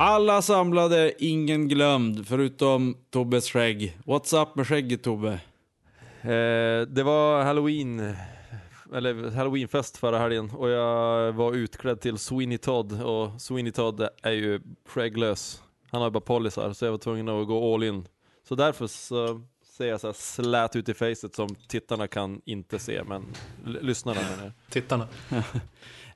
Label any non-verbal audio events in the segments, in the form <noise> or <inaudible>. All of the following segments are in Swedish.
Alla samlade, ingen glömd, förutom Tobbes skägg. What's up med skägget Tobbe? Eh, det var halloween, eller halloweenfest förra helgen och jag var utklädd till Sweeney Todd och Sweeney Todd är ju skägglös. Han har bara polisar så jag var tvungen att gå all in. Så därför så ser jag så här slät ut i facet som tittarna kan inte se, men lyssnarna menar jag. Tittarna. <laughs>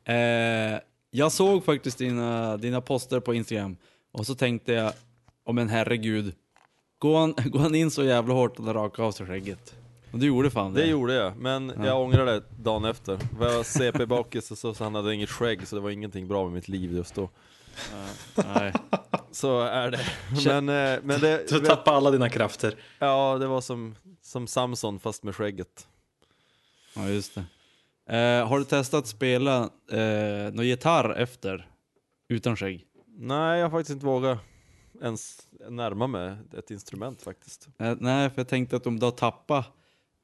Eh, jag såg faktiskt dina, dina poster på Instagram och så tänkte jag, om en herregud, går han, <laughs> går han in så jävla hårt att han rakade av sig skägget? Och du gjorde fan det. Det gjorde jag, men Ja. jag ångrar det dagen efter. Var jag CP-bakis och så, så han hade inget skägg, så det var ingenting bra med mitt liv just då. Nej. Så är det. <laughs> Men, eh, men det, Du tappade alla dina krafter. ja, det var som, som Samson fast med skägget. Ja, just det. Eh, har du testat spela eh, någon gitarr efter? Utan skägg? Nej, jag har faktiskt inte vågat ens närma mig ett instrument faktiskt. Eh, nej, för jag tänkte att om du har tappat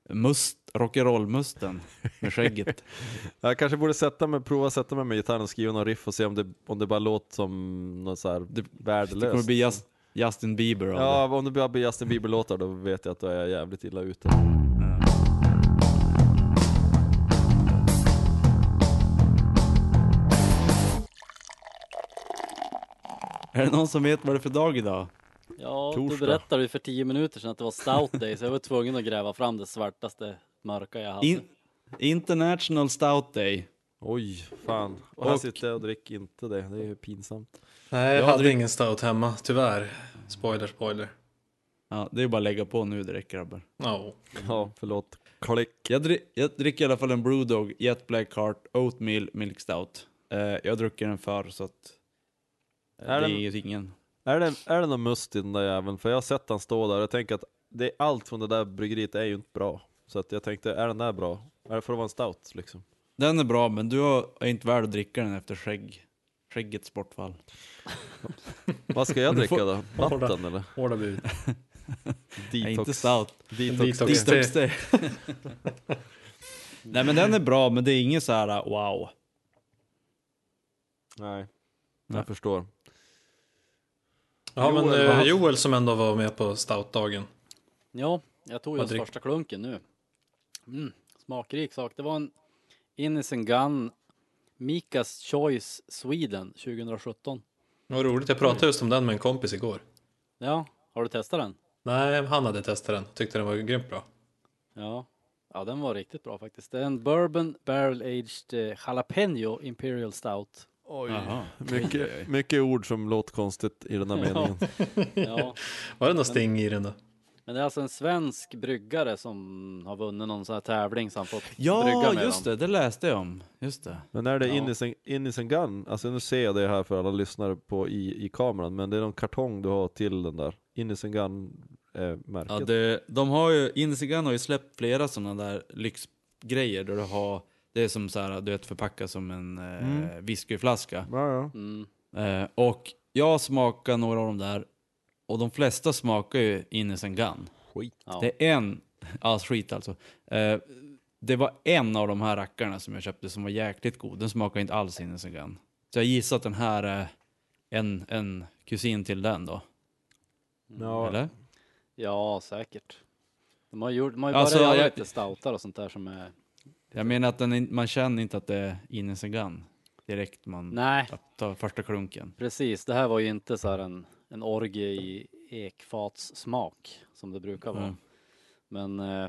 must, rock'n'roll-musten med skägget. <laughs> Jag kanske borde sätta mig, prova sätta mig med gitarren och skriva någon riff och se om det, om det bara låter som något så här Det- värdelöst. Det kommer bli Just, Justin Bieber Ja, det. om det bara blir Justin Bieber-låtar då vet jag att då är jag jävligt illa ute. Är det någon som vet vad det är för dag idag? Ja, Torsdag. du berättade ju för tio minuter sedan att det var stout day, så jag var tvungen att gräva fram det svartaste mörka jag hade. In, International Stout Day. Oj, fan. Och här Och- sitter jag och dricker inte det, det är ju pinsamt. Nej, jag Jag hade drick- ingen stout hemma, tyvärr. Spoiler, spoiler. Ja, det är bara att lägga på nu direkt grabbar. Ja. Ja, förlåt. Klick. Jag, dri- jag dricker i alla fall en Brewdog Jet Black Heart Oatmeal Milk Stout. Eh, jag druckit den förr så att eh, Är det den- är ju ingen. Är det, är det någon must i den där jäveln? För jag har sett han stå där och jag tänker att det, allt från det där bryggeriet är ju inte bra. Så att jag tänkte, är den där bra? Är det för att vara en stout liksom? Den är bra men du har, är inte värd att dricka den efter skägg, skäggets bortfall. <laughs> Vad ska jag dricka får- då? Vatten eller? Hårda bud. <laughs> Nej, inte Detox. stout. Detox. Detox. Detox day. <laughs> Nej men den är bra men det är inget så här wow. Nej, Nej. jag förstår. Ja, men Joel, eh, vad- Joel som ändå var med på stoutdagen. Ja, jag tog just drick- första klunken nu. Mm, smakrik sak. Det var en Innocent Gun Mikas Choice Sweden 2017. Vad roligt, jag pratade just om den med en kompis igår. Ja, har du testat den? Nej, han hade testat den. Tyckte den var grymt bra. Ja. Ja, den var riktigt bra faktiskt. Det är en Bourbon Barrel Aged eh, Jalapeno Imperial Stout. Oj, mycket, mycket ord som lååt konstigt i den här Ja. meningen. <laughs> Ja, Var det någon sting i den då? men det är alltså en svensk bryggare som har vunnit någon sån här tävling han fått Ja brygga med just dem. det, det läste jag om. Just det. Men är det Ja. Innocent, Innocent Gun? Alltså nu ser jag det här för alla lyssnare på i, i kameran, men det är någon kartong du har till den där. Innocent Gun eh, märket. Ja, det, de har ju, Insigan har ju släppt flera sådana där lyxgrejer där du har, det är som så här, du vet förpackat som en eh, Mm. whiskyflaska. Ja, ja. Mm. Eh, och jag smakar några av dem där och de flesta smakar ju Innocent Gun. Skit. Ja. Det är en, ja skit alltså. Eh, det var en av de här rackarna som jag köpte som var jäkligt god. Den smakar inte alls Innocent Gun. Så jag gissar att den här är en, en kusin till den då. Ja, Eller? ja, säkert. De har, gjort, de har ju Alltså, börjat göra jag- lite stoutar och sånt där som är... Jag menar att den, in- man känner inte att det är Innocent Gun direkt man Nej, tar första klunken. precis. Det här var ju inte så här en, en orgie i ekfatssmak som det brukar vara. Mm. Men eh,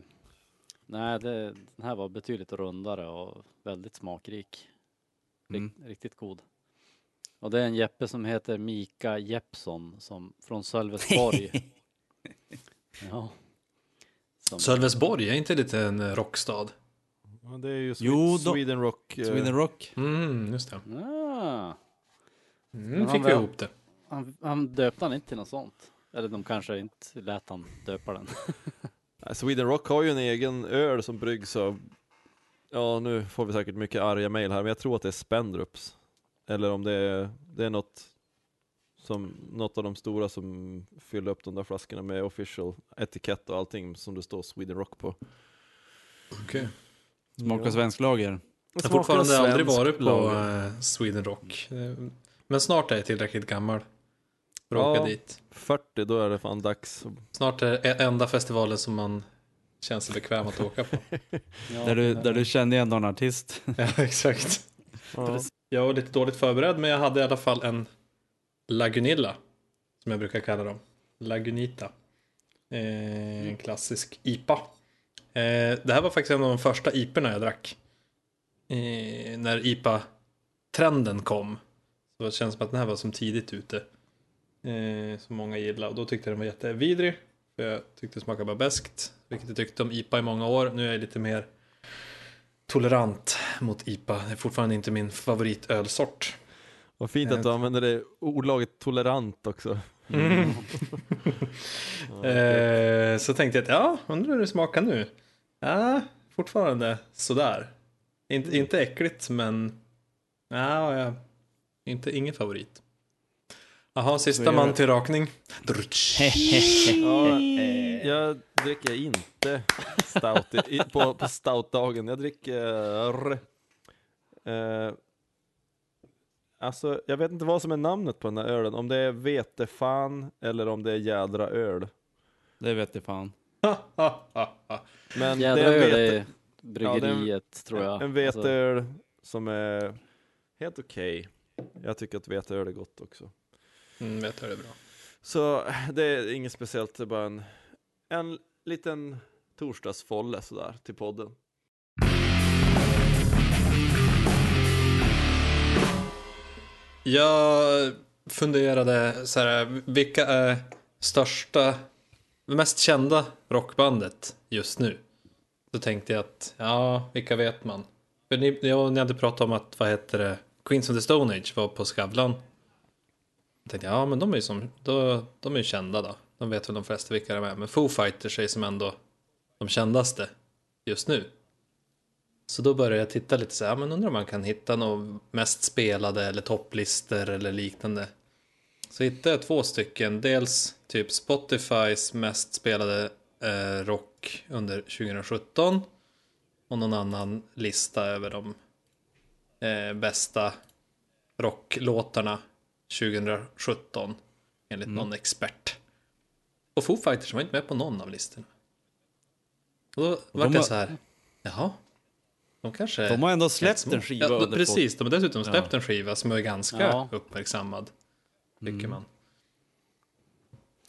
nej, det, den här var betydligt rundare och väldigt smakrik. Rik, Mm. Riktigt god. Och det är en Jeppe som heter Mika Jeppsson som, från Sölvesborg. <laughs> ja. Som, Sölvesborg, är inte lite en rockstad? Ja, det är ju Swe- Jo, de- Sweden Rock. eh, Sweden Rock. Mm, just det. ah, Mm, fick vi ihop det. han, han döpte han inte till något sånt. Eller de kanske inte lät han döpa den. <laughs> Sweden Rock har ju en egen öl som bryggs av, ja nu får vi säkert mycket arga mejl här, men jag tror att det är Spendrups. Eller om det är, det är något Som något av de stora som fyller upp de där flaskorna med official etikett och allting som det står Sweden Rock på. Okej. Smakar svensk lager. Jag har fortfarande aldrig varit på lager. eh, Sweden Rock. Eh, Men snart är jag tillräckligt gammal för att åka Ja. dit. 40, då är det fan dags. Snart är det enda festivalen som man känner sig bekväm att åka på. <laughs> Ja, Där du, där du kände igen någon artist. <laughs> ja, exakt. Ja. Jag var lite dåligt förberedd, men jag hade i alla fall en Lagunilla. Som jag brukar kalla dem. Lagunita. Eh, en klassisk IPA. Eh, det här var faktiskt en av de första IPorna jag drack. Eh, när IPA-trenden kom. Så det känns som att den här var som tidigt ute. Eh, som många gillade. Och då tyckte jag den var jättevidrig. För jag tyckte det smakade bara beskt. Vilket jag tyckte om IPA i många år. Nu är jag lite mer tolerant mot IPA. Det är fortfarande inte min favoritölsort. Vad fint att du använder det ordlaget tolerant också. Mm. <laughs> Eh, så tänkte jag att ja, undrar hur det smakar nu. Ja, fortfarande sådär. Inte, inte äckligt men ja, ja, inte, ingen favorit. Jaha, sista man till rakning. <laughs> Ja, <laughs> jag dricker inte stout i, på, på stoutdagen. Jag dricker... Eh, alltså, jag vet inte vad som är namnet på den här ölen. Om det är vetefan eller om det är jädra öl. Det vet jag fan. <laughs> Men Jädra det är en öl vete, är bryggeriet tror jag. en Alltså, veteöl som är helt okej. Jag tycker att veteöl är gott också. Mm, vet du, det är bra. Så det är inget speciellt, det är bara en, en liten torsdagsfolle sådär till podden. Jag funderade så här, vilka är största, mest kända rockbandet just nu? Då tänkte jag att, ja, vilka vet man? För ni, ja, ni hade pratat om att, vad heter det, Queens of the Stone Age var på Skavlan. Jag tänkte, ja men de är ju som, då, de är ju kända då. De vet väl de flesta vilka de är. Men Foo Fighters är som ändå de kändaste just nu. Så då började jag titta lite så här, men undrar om man kan hitta något mest spelade eller topplistor eller liknande. Så hittade jag två stycken, dels typ Spotifys mest spelade eh, rock under 2017 och någon annan lista över de eh, bästa rocklåtarna 2017 enligt någon expert. Och Foo Fighters var inte med på någon av listorna. Och då vart har- jag så här, jaha, de kanske... De har ändå släppt en skiva Ja, under precis, de har dessutom släppt en skiva som är ganska Ja. uppmärksammad. Tycker Mm. man.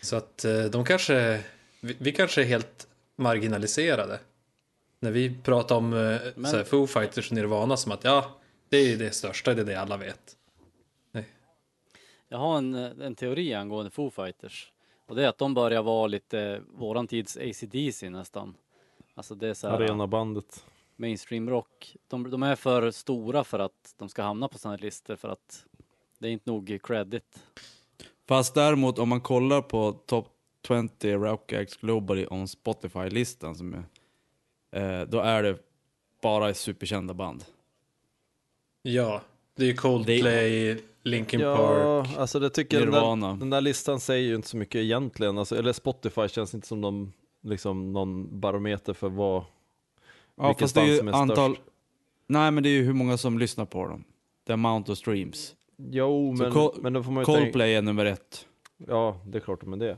Så att eh, de kanske, vi, vi kanske är helt marginaliserade. När vi pratar om eh, Men- så här, Foo Fighters och Nirvana som att ja, det är det största, det är det alla vet. Jag har en, en teori angående Foo Fighters. Och det är att de börjar vara lite våran tids AC/DC nästan. Alltså det är så här Arenabandet. mainstream rock. De, de är för stora för att de ska hamna på sådana här listor för att det är inte nog credit. Fast däremot om man kollar på Top 20 Rock Acts Globally on Spotify-listan som är, eh, då är det bara superkända band. Ja, det är ju Coldplay, Linkin Ja, Park. alltså det tycker jag, den Nirvana. där, den där listan säger ju inte så mycket egentligen. Alltså, eller Spotify känns inte som de, liksom, någon barometer för vad, Ja, fast det är ju antal... störst. Nej, men det är ju hur många som lyssnar på dem. The amount of streams. Jo, men, Col- men då får man ju Coldplay är nummer ett. Ja, det är klart de är det.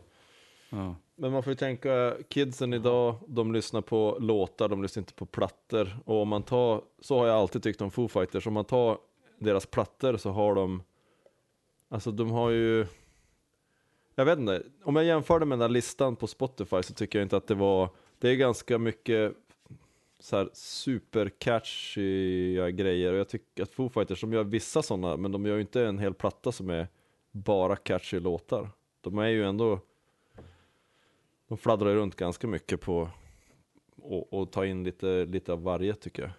Ja. Men man får ju tänka, kidsen idag, de lyssnar på låtar, de lyssnar inte på plattor. Och om man tar, så har jag alltid tyckt om Foo Fighters, om man tar deras plattor så har de, alltså de har ju, jag vet inte, om jag jämför det med den där listan på Spotify så tycker jag inte att det var, det är ganska mycket så här supercatchiga grejer och jag tycker att Foo Fighters, de gör vissa sådana, men de gör ju inte en hel platta som är bara catchy låtar. De är ju ändå de fladdrar ju runt ganska mycket på och, och ta in lite, lite av varje tycker jag.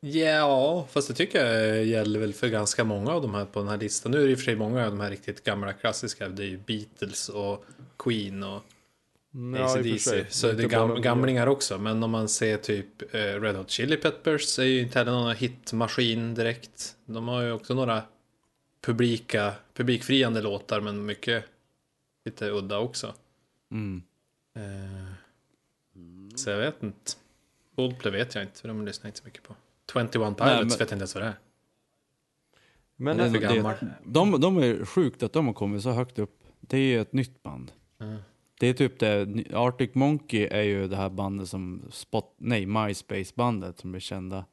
Ja, fast det tycker jag gäller väl för ganska många av de här på den här listan. Nu är det i och för sig många av de här riktigt gamla klassiska. Det är ju Beatles och Queen och Ja, AC/DC. Så det är gam gamlingar också. Men om man ser typ eh, Red Hot Chili Peppers är ju inte heller någon hitmaskin direkt. De har ju också några publika, publikfriande låtar men mycket lite udda också. Mm. Eh, så jag vet inte. Coldplay vet jag inte, för de lyssnar inte så mycket på. 21 Pilots Nej, men- vet jag inte ens vad det är. Men Det är Det- för det- gammal. De, de är sjukt att de har kommit så högt upp. Det är ju ett nytt band. Mm. Det är typ det, Arctic Monkey är ju det här bandet som, spot, nej, MySpace-bandet som är kända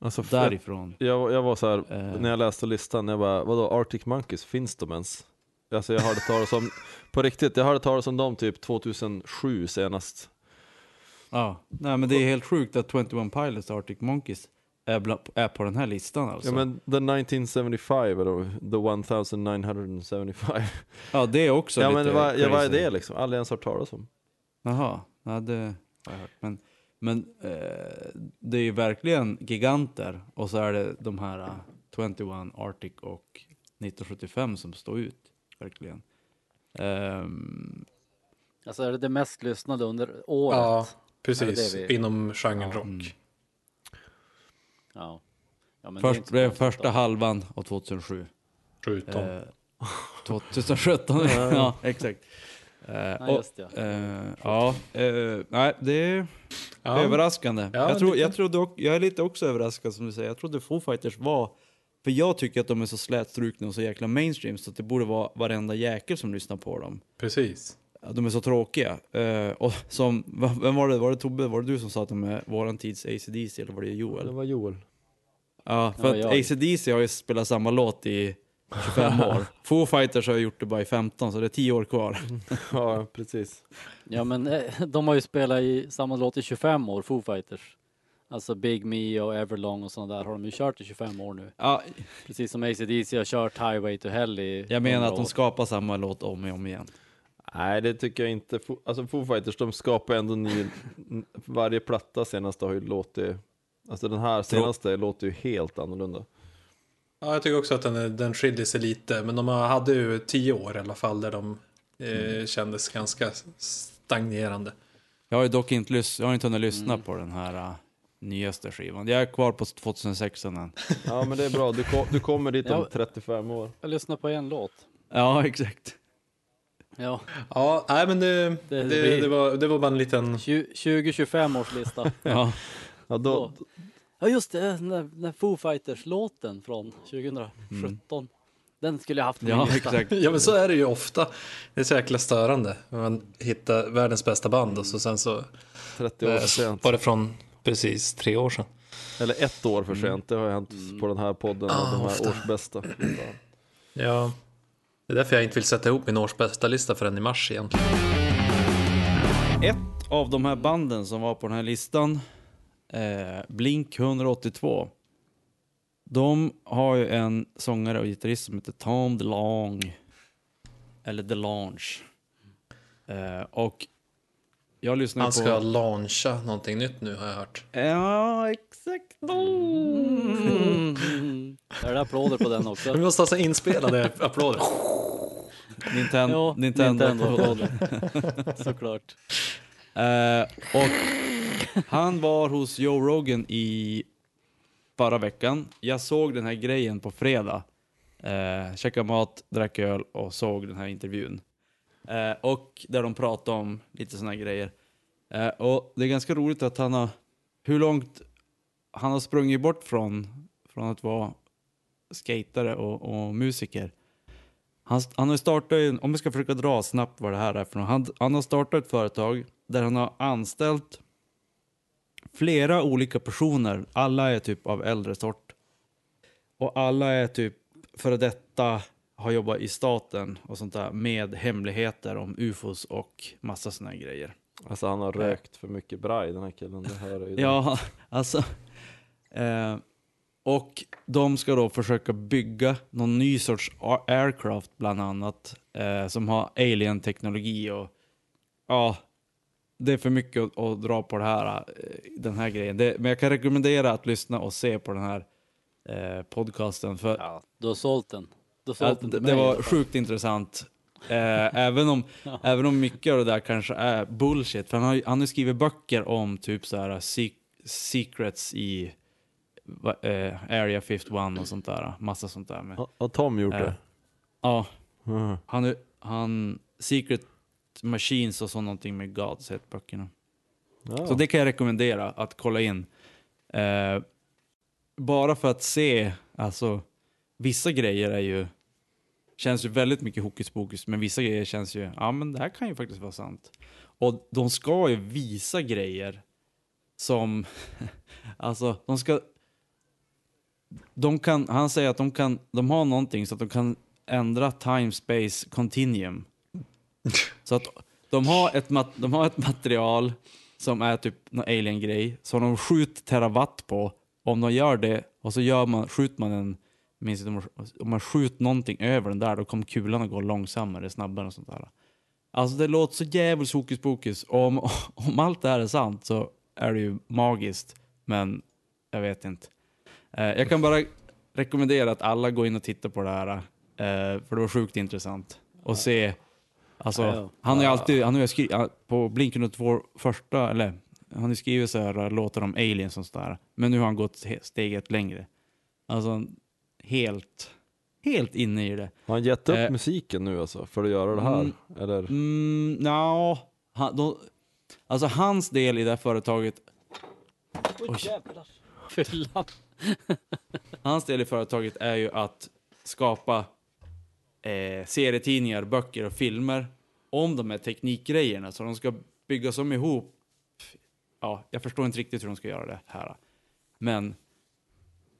alltså, därifrån. jag, jag var så här, Eh. när jag läste listan, jag bara, vadå Arctic Monkeys, finns de ens? Alltså jag hörde talas om, <laughs> på riktigt, jag hörde talas om dem typ 2007 senast. Ja, nej men det är helt sjukt att 21 Pilots Arctic Monkeys är, på den här listan alltså. Ja men the 1975 eller the 1975. Ja, det är också <laughs> ja lite men vad, ja, vad är det liksom? Aldrig ens hört talas om. Jaha, ja, det har jag hört. Men, men eh, det är ju verkligen giganter och så är det de här eh, 21 Arctic och 1975 som står ut, verkligen. Ehm, Alltså är det det mest lyssnade under året? Ja, precis. det det vi- Inom genren rock. Mm. Ja. ja men det är först konstigt första halvan av 2007. 17. Eh, 2017, <laughs> ja exakt. Eh, Nej, just det. eh, ja, eh, nej det är ja. överraskande. Ja, jag, tror, jag, trodde, jag är lite också överraskad som du säger. Jag trodde Foo Fighters var, för jag tycker att de är så slätstrukna och så jäkla mainstream så att det borde vara varenda jäkel som lyssnar på dem. Precis. De är så tråkiga. Eh, och som, vem var det? Var det Tobbe? Var det du som sa att de är våran tids ACDC eller var det Joel? Det var Joel. Ja, för att jag. ACDC har ju spelat samma låt i 25 <laughs> år. Foo Fighters har ju gjort det bara i 15, så det är 10 år kvar. <laughs> Ja precis. Ja men eh, de har ju spelat i samma låt i 25 år, Foo Fighters. Alltså Big Me och Everlong och sådana där har de ju kört i 25 år nu. Ja, Precis som ACDC har kört Highway to Hell i jag menar 100 att de skapar samma låt om och om igen. Nej det tycker jag inte. Alltså Foo Fighters de skapar ändå ny, varje platta senaste har ju låtit, alltså den här senaste låter ju helt annorlunda. Ja, jag tycker också att den, den skiljer sig lite. Men de hade ju tio år i alla fall där de eh, kändes ganska stagnerande. Jag har ju dock inte, lys- jag har inte hunnit lyssna Mm. på den här uh, nyaste skivan. Jag är kvar på 2016 än. Ja men det är bra, du, ko- du kommer dit om Ja. 35 år. Jag lyssnar på en låt. Ja, <laughs> exakt. Ja, Ja, nej men det, det, Det det, var, det var bara en liten... 20-25 års lista. <laughs> Ja. Ja, då, Ja just det, den där, den där Foo Fighters-låten från 2017. Den skulle jag haft på min ja, lista. exakt. Ja men så är det ju ofta. Det är så jäkla störande. Man hittar världens bästa band och så sen så 30 år för eh, sent. var det från precis tre år sedan. Eller ett år för sent, det har hänt på den här podden, Ah, av de här ofta. årsbästa. Ja. Det är därför jag inte vill sätta ihop min årsbästa lista förrän i mars egentligen. Ett av de här banden som var på den här listan, eh, Blink 182. De har ju en sångare och gitarrist som heter Tom DeLong. Eller DeLonge. Eh, och jag lyssnar Han på... ska launcha någonting nytt nu har jag hört. Ja, exakt. Mm. <laughs> Är det applåder på den också? Vi måste ha så inspelade applåder. Ninten- Ja, Nintendo. Nintendo-applåder. <laughs> Såklart. Eh, och han var hos Joe Rogan i förra veckan. Jag såg den här grejen på fredag. Eh, käkade mat, drack öl och såg den här intervjun. Eh, och där de pratade om lite sådana grejer. Eh, och det är ganska roligt att han har, hur långt han har sprungit bort från, från att vara skatare och, och musiker. Han, han har startat, om vi ska försöka dra snabbt vad det här är för något. Han, han har startat ett företag där han har anställt flera olika personer. Alla är typ av äldre sort. Och alla är typ före detta, har jobbat i staten och sånt där med hemligheter om ufos och massa såna här grejer. Alltså han har rökt för mycket braj den här killen, det hör ju. Ja, alltså. Eh, och de ska då försöka bygga någon ny sorts aircraft bland annat. Eh, som har alien-teknologi och ja, det är för mycket att, att dra på det här, eh, den här grejen. Det, men jag kan rekommendera att lyssna och se på den här eh, podcasten. För Ja, du har sålt den. Ja, den det, det var sjukt intressant. Eh, även, om, <laughs> även om mycket av det där kanske är bullshit. För han har, ju- han har skrivit böcker om typ så här se- secrets i eh, Area 51 och sånt där. Massa sånt där. Med. Har- Tom gjort Eh, det? Ja, Mm. han, han Secret Machines och så någonting med Gods heter böckerna. Ja. Så det kan jag rekommendera att kolla in. Eh, bara för att se, alltså vissa grejer är ju känns ju väldigt mycket hokus pokus, men vissa grejer känns ju, ja men det här kan ju faktiskt vara sant. Och de ska ju visa grejer som, <laughs> alltså de ska, de kan, han säger att de kan, de har någonting så att de kan ändra time space continuum. Så att de har ett, mat, de har ett material som är typ någon alien-grej, som de skjuter terawatt på. Om de gör det, och så gör man, skjuter man en, minns inte, om man- om man skjuter någonting över den där, då kommer kulan att gå långsammare, snabbare och sånt där. Alltså det låter så jävligt hokus pokus. Och om, <laughs> om allt det här är sant så är det ju magiskt. Men jag vet inte. Eh, jag kan bara rekommendera att alla går in och tittar på det här. Eh, för det var sjukt intressant. Och se, alltså, han har ju alltid, han har ju skrivit, på Blinken och två första, eller han har skrivit så här låtar om aliens och sådär. Men nu har han gått steget längre. Alltså, helt, helt inne i det. Har han gett upp Eh. musiken nu alltså, för att göra det här? Mm. Eller? Mm, nja, han, då, alltså hans del i det här företaget, Oj. Fyllan. <laughs> hans del i företaget är ju att skapa eh, serietidningar, böcker och filmer om de här teknikgrejerna. Så de ska byggas om ihop. Ja, jag förstår inte riktigt hur de ska göra det här. Men,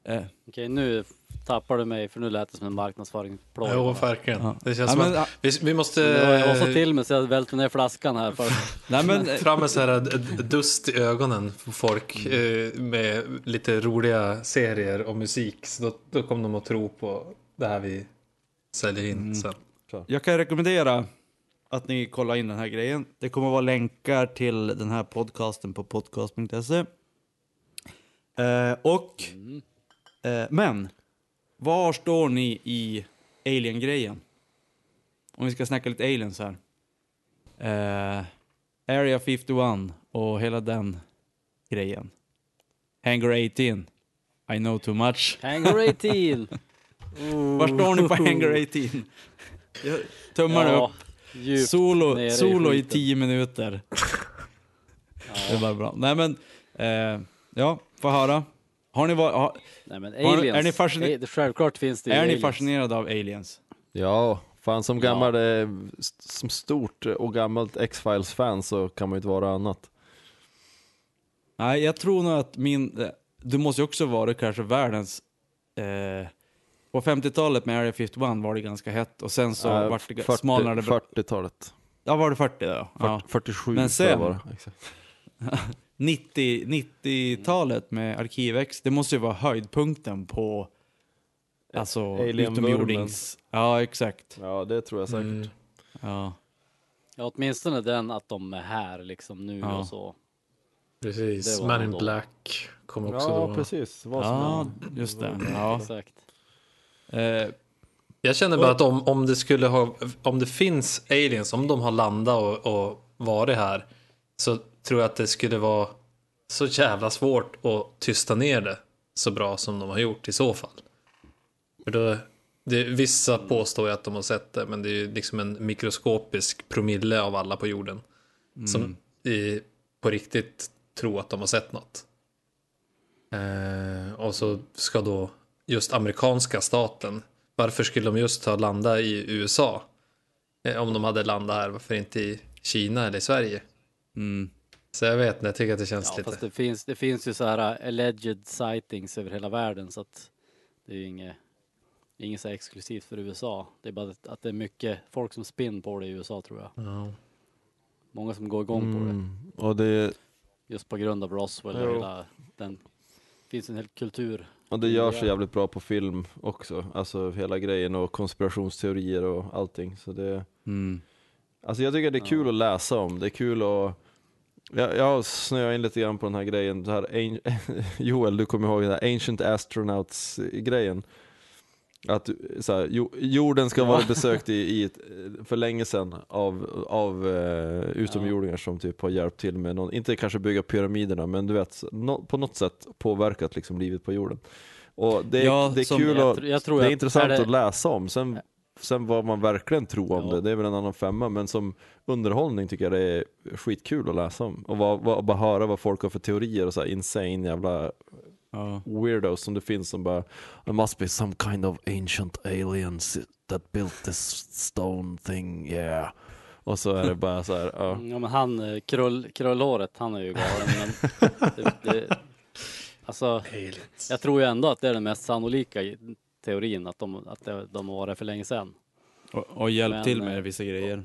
eh, Okej, nu tappar du mig för nu lät det som en marknadsföringsplåga. Jo, verkligen. Ja. Det känns ja, som men, att vi, vi måste Jag var så eh, till mig så jag välte ner flaskan här. För... <laughs> nej men, eh, fram med så här d- dust i ögonen på folk eh, med lite roliga serier och musik. Så då, då kommer de att tro på det här vi säljer in Mm. sen. Jag kan rekommendera att ni kollar in den här grejen. Det kommer vara länkar till den här podcasten på podcast.se. Eh, och, eh, men, var står ni i Alien-grejen? Om vi ska snacka lite aliens här. Eh, Area 51 och hela den grejen. Hangar 18. I know too much. Hangar 18! <laughs> Var står ni på Hangar 18? Jag- Tummarna upp. djupt Solo, i solo i skiten. tio minuter. <laughs> Det är bara bra. Nej men, eh, ja, få höra. Har ni varit, har, Nej men Har- aliens. är ni fasciner- Eh, det- Självklart finns det ju är ni aliens. fascinerade av aliens? Ja, fan som gammal, eh, st- som stort och gammalt X-Files-fan så kan man ju inte vara annat. Nej, jag tror nog att min, eh, du måste ju också vara kanske världens, eh, på 50-talet med Area 51 var det ganska hett och sen så Äh, vart det 40 smalnade. 40-talet. Ja, var det 40 då? Ja. 47 Men tror jag sen- var det. Exakt. <laughs> 90, 90-talet med Arkivex, det måste ju vara höjdpunkten på alltså utomjordings... Ja, exakt. Ja, det tror jag säkert. Mm. Ja. Ja, åtminstone den att de är här liksom nu Ja. och så. Precis. Man in då. Black kom också Ja, då. precis. Vad som ja, helst. just det. Ja. Exakt. Eh, Jag känner bara att om, om det skulle ha, om det finns aliens, om de har landat och, och varit här, så tror jag att det skulle vara så jävla svårt att tysta ner det så bra som de har gjort i så fall. För då, det, vissa påstår ju att de har sett det, men det är ju liksom en mikroskopisk promille av alla på jorden som i, på riktigt tror att de har sett något. Eh, och så ska då just amerikanska staten, varför skulle de just ha landat i USA? Eh, om de hade landat här, varför inte i Kina eller i Sverige? mm. Så jag vet inte, jag tycker att det känns Ja, lite... fast det finns, det finns ju så här uh, alleged sightings över hela världen så att det är ju inget, inget så exklusivt för USA. Det är bara att- det är mycket folk som spinn på det i USA tror jag. Ja. Många som går igång på det Mm. Och det, just på grund av Roswell och hela den. finns en hel kultur. och det görs jävligt bra på film också. Alltså hela grejen och konspirationsteorier och allting. Så det, Mm. alltså jag tycker det är kul Ja. att läsa om. Det är kul att jag, jag snöar in lite grann på den här grejen. Det här, <laughs> Joel, du kommer ihåg den här Ancient Astronauts-grejen? Att du- så här, jo, jorden ska vara besökt i, i ett, för länge sedan av, av eh, utomjordingar som typ har hjälpt till med någon, inte kanske bygga pyramiderna, men du vet, nå- på något sätt påverkat liksom livet på jorden. Och det, är- Ja, det är kul Jag och jag det är intressant är det- att läsa om. Sen, sen vad man verkligen tror om Ja. det, det är väl en annan femma, men som underhållning tycker jag det är skitkul att läsa om. Och vad, vad, bara höra vad folk har för teorier och så här insane jävla Ja. weirdos som det finns som bara There must be some kind of ancient aliens that built this stone thing, yeah. Och så är det bara så här, ja. Ja men han, eh, krull, krullhåret, han är ju galen men det, det, Alltså, Aliens. jag tror ju ändå att det är den mest sannolika teorin, att de, att de var det för länge sedan. Och, och hjälp Men, till eh, med vissa grejer.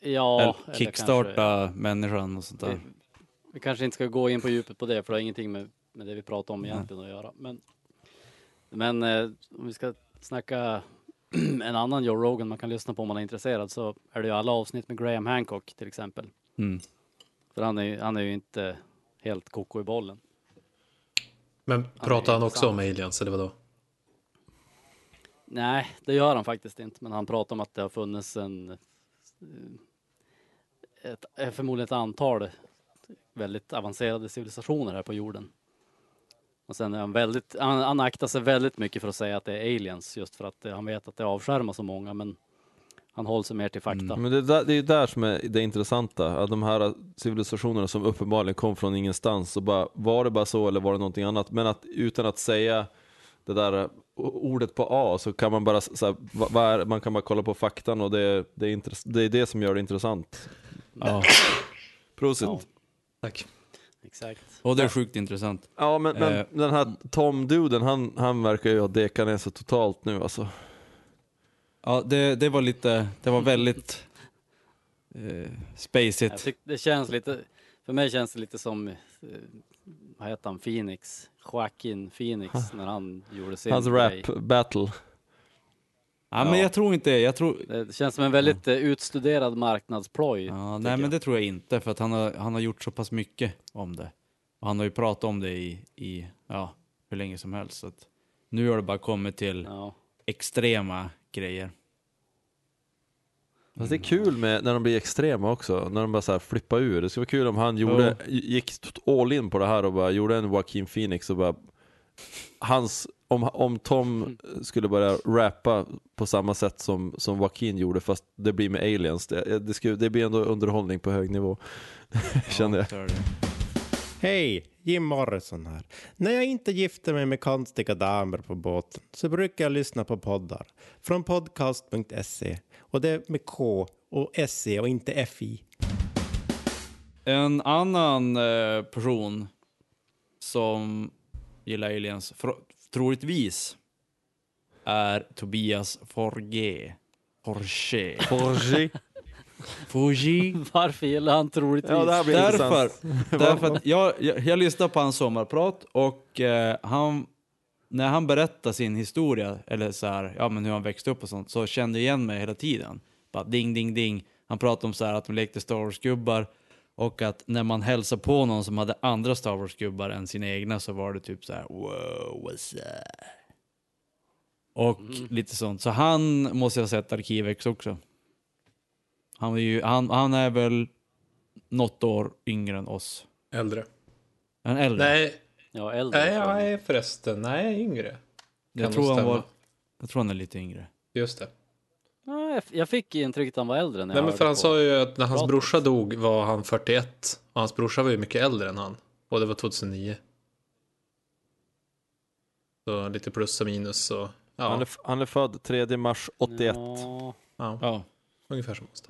Ja, Eller eller kickstarta människan och sånt kanske, där. vi, vi kanske inte ska gå in på djupet på det, för det har ingenting med, med det vi pratar om egentligen att göra. Men, men eh, om vi ska snacka <clears throat> en annan Joe Rogan man kan lyssna på om man är intresserad så är det ju alla avsnitt med Graham Hancock till exempel. Mm. För han är, ju- han är ju inte helt koko i bollen. Men pratar han också intressant. om aliens eller vadå? Nej, det gör han faktiskt inte. Men han pratar om att det har funnits en... Eh, ett, eh, förmodligen ett antal väldigt avancerade civilisationer här på jorden. Och sen är han väldigt, han, han aktar sig väldigt mycket för att säga att det är aliens just för att eh, han vet att det avskärmar så många men han håller sig mer till fakta. Mm, men det, är där- det är ju där som är det intressanta, att de här civilisationerna som uppenbarligen kom från ingenstans, så bara, var det bara så eller var det någonting annat? Men att utan att säga det där ordet på A så kan man bara, så här, vad, vad är, man kan bara kolla på faktan och det, det, är intress- det är det som gör det intressant. Ja. Prosit. Ja. Ja, Tack. Exakt. Och det är sjukt intressant. men, men Eh. den här Tom-duden, han, han verkar ju ha dekat ner sig totalt nu alltså. Ja, det, det var lite, det var väldigt eh, spacigt. det känns lite, för mig känns det lite som, eh, vad heter han, Phoenix? Joaquin Phoenix när han gjorde sin Hans grej. rap-battle. Ja, men Ja. jag tror inte, jag tror, Det känns som en väldigt eh, utstuderad marknadsploj. ja, nej men det tror jag inte för att han har, han har gjort så pass mycket om det. Och han har ju pratat om det i, i ja, hur länge som helst. Så att nu har det bara kommit till Ja. extrema grejer. Fast det är kul med när de blir extrema också, när de bara så här flippar ur. Det skulle vara kul om han gjorde, gick all in på det här och bara gjorde en Joaquin Phoenix och bara Hans, om, om Tom skulle börja rappa på samma sätt som, som Joaquin gjorde fast det blir med aliens, det, det, skulle, det blir ändå underhållning på hög nivå. <laughs> Känner jag. Hej, Jim Morrison här. När jag inte gifter mig med konstiga damer på båten så brukar jag lyssna på poddar från podcast.se och det är med K och SE och inte FI. En annan eh, person som gillar aliens, troligtvis, är Tobias Forge. Forge. Forgi. Forge. <laughs> Varför gillar han troligtvis? Ja, det här blir Därför, <laughs> därför att jag, jag, jag lyssnade på hans sommarprat och eh, han, när han berättade sin historia, eller så här, ja men hur han växte upp och sånt, så kände jag igen mig hela tiden. Bara ding, ding, ding. Han pratade om så här att de lekte Star Wars-gubbar och att när man hälsade på någon som hade andra Star Wars-gubbar än sina egna så var det typ så här wow, what's up? Och lite sånt. Så han måste jag ha sett Arkivex också. Han är, ju, han, han är väl något år yngre än oss. Äldre. En äldre. Nej, Ja, äldre. nej, tror jag. nej förresten. Nej, yngre. jag, kan tror nog han var, jag tror han är lite yngre. Just det. Ja, jag, jag fick intrycket att han var äldre när Nej jag men för han sa ju att när hans pratet. brorsa dog var han 41. Och hans brorsa var ju mycket äldre än han. Och det var 2009. Så lite plus och minus och ja, Han, är, han är född 3 mars 81. Ja, ja Ja, ungefär som oss.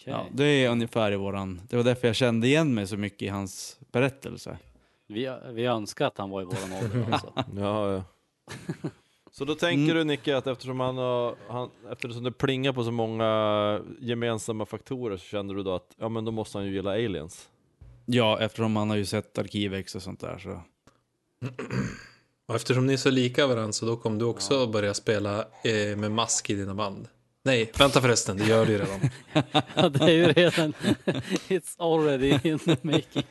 Okej. ja, det är ungefär i våran... Det var därför jag kände igen mig så mycket i hans berättelse. vi, vi önskar att han var i våran ålder <laughs> alltså. Ja, ja. Så då tänker du Nicke att eftersom, han har, han, eftersom det plingar på så många gemensamma faktorer så känner du då att ja men då måste han ju gilla aliens? Ja, eftersom han har ju sett Arkivex och sånt där så... Och eftersom ni är så lika varandra så då kommer du också börja spela eh, med mask i dina band. Nej, vänta förresten, det gör du ju redan. <laughs> Ja, det är ju redan... It's already in the making.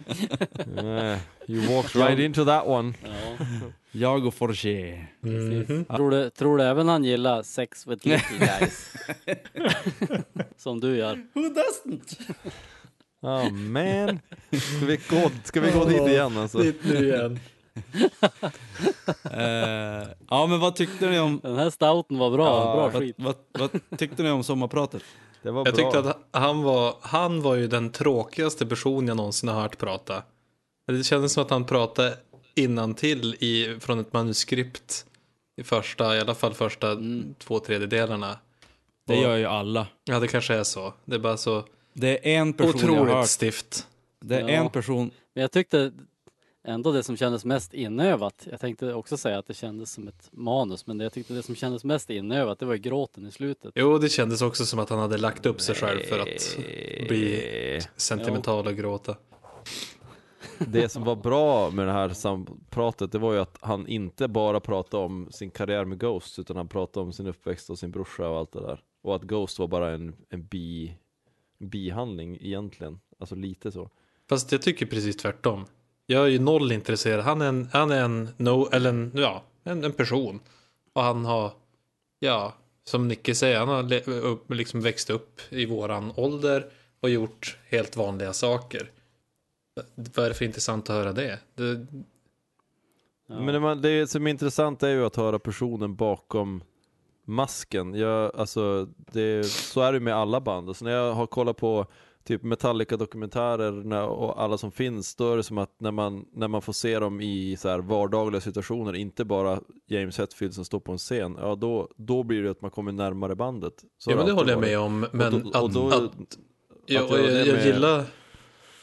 Nej, you walked right into that one. Ja, Jag och Forge. precis. Tror, du, tror du även han gillar sex with little <laughs> guys? <laughs> Som du gör. Who doesn't? Oh man. Ska vi gå, ska vi gå dit igen alltså? Dit nu igen. Eh, ja men vad tyckte ni om... Den här stouten var bra. Ja, bra Vad, skit. vad, vad tyckte ni om sommarpratet? Det var Jag bra. tyckte att han var, han var ju den tråkigaste person jag någonsin har hört prata. Det kändes som att han pratade innantill i från ett manuskript i första, i alla fall första två tredjedelarna. Det Och- gör ju alla. Ja, det kanske är så. Det är bara så Det är en person jag har otroligt hört. stift. Det är Ja. en person. Men jag tyckte ändå det som kändes mest inövat. Jag tänkte också säga att det kändes som ett manus, men det jag tyckte det som kändes mest inövat, det var gråten i slutet. Jo, det kändes också som att han hade lagt upp sig själv för att bli sentimental och gråta. Det som var bra med det här sampratet, det var ju att han inte bara pratade om sin karriär med Ghost, utan han pratade om sin uppväxt och sin brorsa och allt det där. Och att Ghost var bara en, en bi, bihandling egentligen, alltså lite så. Fast jag tycker precis tvärtom. Jag är ju noll intresserad. Han är en, han är en, no, eller en, ja, en, en person. Och han har, ja, som Nicky säger, han har le, upp, liksom växt upp i våran ålder och gjort helt vanliga saker. Vad är det för intressant att höra det? det Ja. Men det, man- det som är intressant är ju att höra personen bakom masken. Jag, alltså, det, så är det med alla band. Alltså när jag har kollat på typ Metallica-dokumentärer och alla som finns, då är det som att när man, när man får se dem i så här vardagliga situationer, inte bara James Hetfield som står på en scen, ja då, då blir det att man kommer närmare bandet. Så ja, men det håller jag med om. Men och då, och då, att, att, ja, att och göra jag, gillar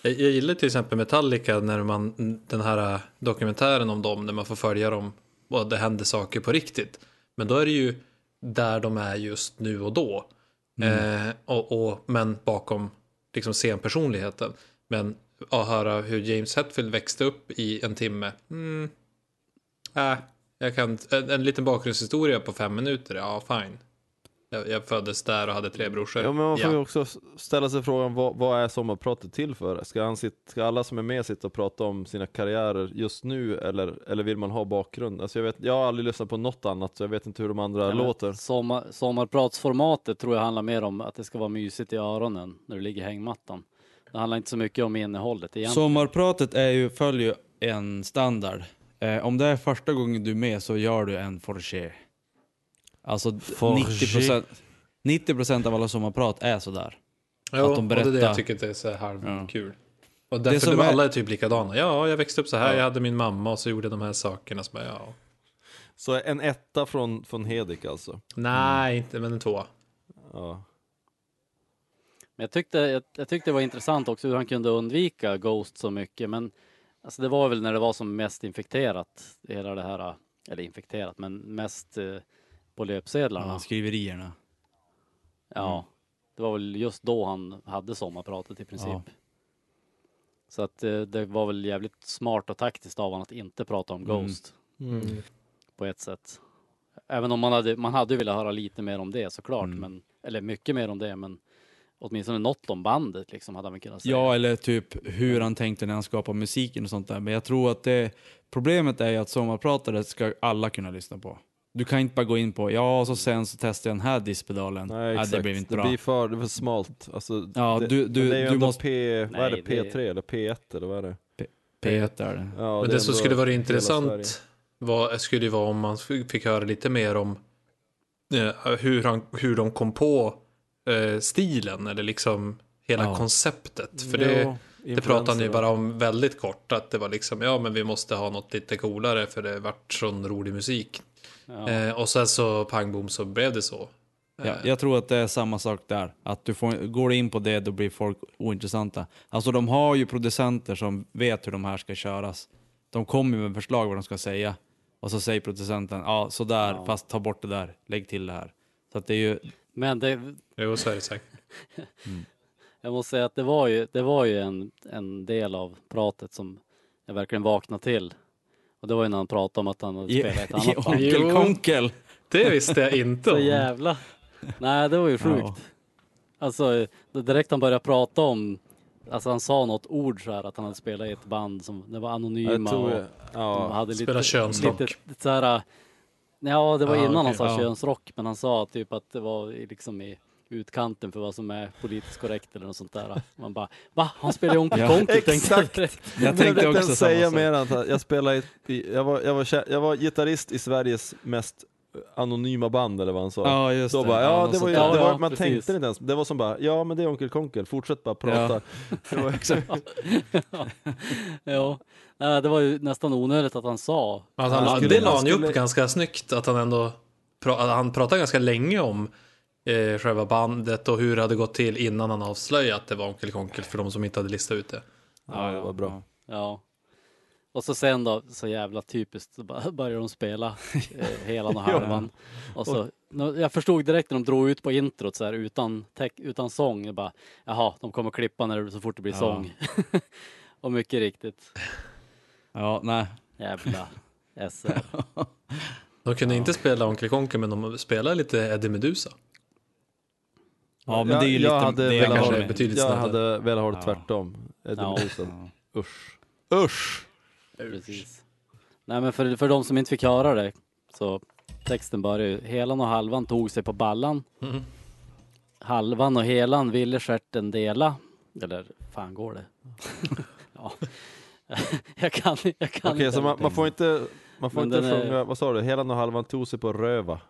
jag, jag gillar till exempel Metallica när man, den här dokumentären om dem, när man får följa dem och det händer saker på riktigt. Men då är det ju där de är just nu och då. Eh, och, och, men bakom liksom scenpersonligheten. Men att höra hur James Hetfield växte upp i en timme. Mm, äh, jag kan, en, en liten bakgrundshistoria på fem minuter, ja fine. Jag, jag föddes där och hade tre brorsor. Ja men man får Ja. ju också ställa sig frågan vad, vad är sommarpratet till för? Ska, han sitta, ska alla som är med sitta och prata om sina karriärer just nu eller, eller vill man ha bakgrund? Alltså jag, vet, jag har aldrig lyssnat på något annat så jag vet inte hur de andra Ja, låter. Sommar, sommarpratsformatet tror jag handlar mer om att det ska vara mysigt i öronen när du ligger i hängmattan. Det handlar inte så mycket om innehållet egentligen. Sommarpratet är ju, följer ju en standard. Eh, om det är första gången du är med så gör du en Forge. Alltså Forge. 90%, 90% av alla sommarprat är sådär. Jo, Att de och det är det berättar. jag tycker att det är så Ja. halvkul. Och Det därför som de är- alla är typ likadana. Ja, jag växte upp så här, Ja. jag hade min mamma och så gjorde de här sakerna. Så bara, ja. Så en etta från, från Hedik alltså. Nej, inte, men en tvåa. Ja. Men jag tyckte, jag, jag tyckte det var intressant också hur han kunde undvika Ghost så mycket. Men alltså det var väl när det var som mest infekterat, hela det här, eller infekterat, men mest eh, på löpsedlarna. Ja, skriverierna. Ja, det var väl just då han hade sommarpratet i princip. Ja. Så att eh, det var väl jävligt smart och taktiskt av honom att inte prata om Mm. Ghost på ett sätt. Även om man hade, man hade velat höra lite mer om det såklart, Mm. men, eller mycket mer om det, men åtminstone något om bandet liksom hade man kunnat säga. Ja, eller typ hur han tänkte när han skapade musiken och sånt där. Men jag tror att det, problemet är ju att sommarpratare ska alla kunna lyssna på. Du kan inte bara gå in på, ja, och så sen så testar jag den här diskpedalen. Nej exakt, det blev inte det bra. blir för, det är för smalt. Alltså, Ja, det, du- du- det är ju du ändå måste- P, vad är det, Nej, det- P3 eller P1 eller vad är det? P1 är det. Ja, men är det som skulle vara intressant var, skulle ju vara om man fick höra lite mer om eh, hur, han, hur de kom på eh, stilen eller liksom hela Ja. konceptet. För det, Ja, det pratade han ju bara om väldigt kort. Att det var liksom, ja men vi måste ha något lite coolare för det vart sån rolig musik. Ja. Eh, och sen så pang bom så blev det så. Ja, Eh, jag tror att det är samma sak där. Att du får, går du in på det, då blir folk ointressanta. Alltså de har ju producenter som vet hur de här ska köras. De kommer med förslag vad de ska säga. Och så säger producenten, ja sådär, Ja. fast ta bort det där, lägg till det här. Så att det är ju, Men det, Jo, så är det säkert. <laughs> jag måste säga att det var ju, det var ju en, en del av pratet som jag verkligen vaknade till. Och det var ju när han pratade om att han hade spelat ett annat band. Onkel Jo. Konkel! Det visste jag inte Så om. jävla Nej, det var ju sjukt. Ja. Alltså, direkt han började prata om, alltså han sa något ord så här att han hade spelat i ett band som, det var anonyma tror, och de ja, hade Spela lite, könsrock. lite, så här, ja det var innan han okej, sa ja. könsrock, men han sa typ att det var i- liksom i utkanten för vad som är politiskt korrekt eller något sånt där. Man bara, va? Han spelar ju Onkel Ja, Konkel exakt. Jag Jag tänkte också inte samma säga sak. mer än att jag spelade i, jag, var, jag, var, jag var gitarrist i Sveriges mest anonyma band eller vad han sa. Ja, just Då det. bara, ja, det var ju, det var, Ja, man precis. tänkte inte ens, det var som bara, ja men det är Onkel Konkel, fortsätt bara prata. <laughs> Det var <laughs> exakt. ja, Nej, det var ju nästan onödigt att han sa. Att han, Han skulle- det la han ju skulle- upp ganska snyggt, att han ändå pra, han pratade ganska länge om eh, själva bandet och hur det hade gått till innan han avslöjade att det var Onkel Konkel för de som inte hade listat ut det. Ja, det var bra. Ja. Och så sen då, så jävla typiskt, så bara <laughs> börjar de spela eh, helan och <laughs> halvan. Och så, jag förstod direkt när de drog ut på introt så här utan, utan sång, jag bara, jaha, de kommer klippa när det, så fort det blir Ja. sång. <laughs> och mycket riktigt, Ja, nej. jävla SR. De kunde inte spela Onkel Konkel men de spelade lite Eddie Meduza. Ja, men det är ju jag lite... hade det är velat ha kanske det, betydligt jag hade velat ha det tvärtom. Ja. Ja. Usch. Usch! Precis. Nej men för, för de som inte fick höra det, så texten börjar ju, helan och halvan tog sig på ballan. Mhm. Halvan och helan ville stjärten dela. Eller fan går det? <laughs> ja. <laughs> jag kan, jag kan Okej, inte så man, man får inte, man får Men inte den är- sjunga, vad sa du, hela och halvan tog sig på röva.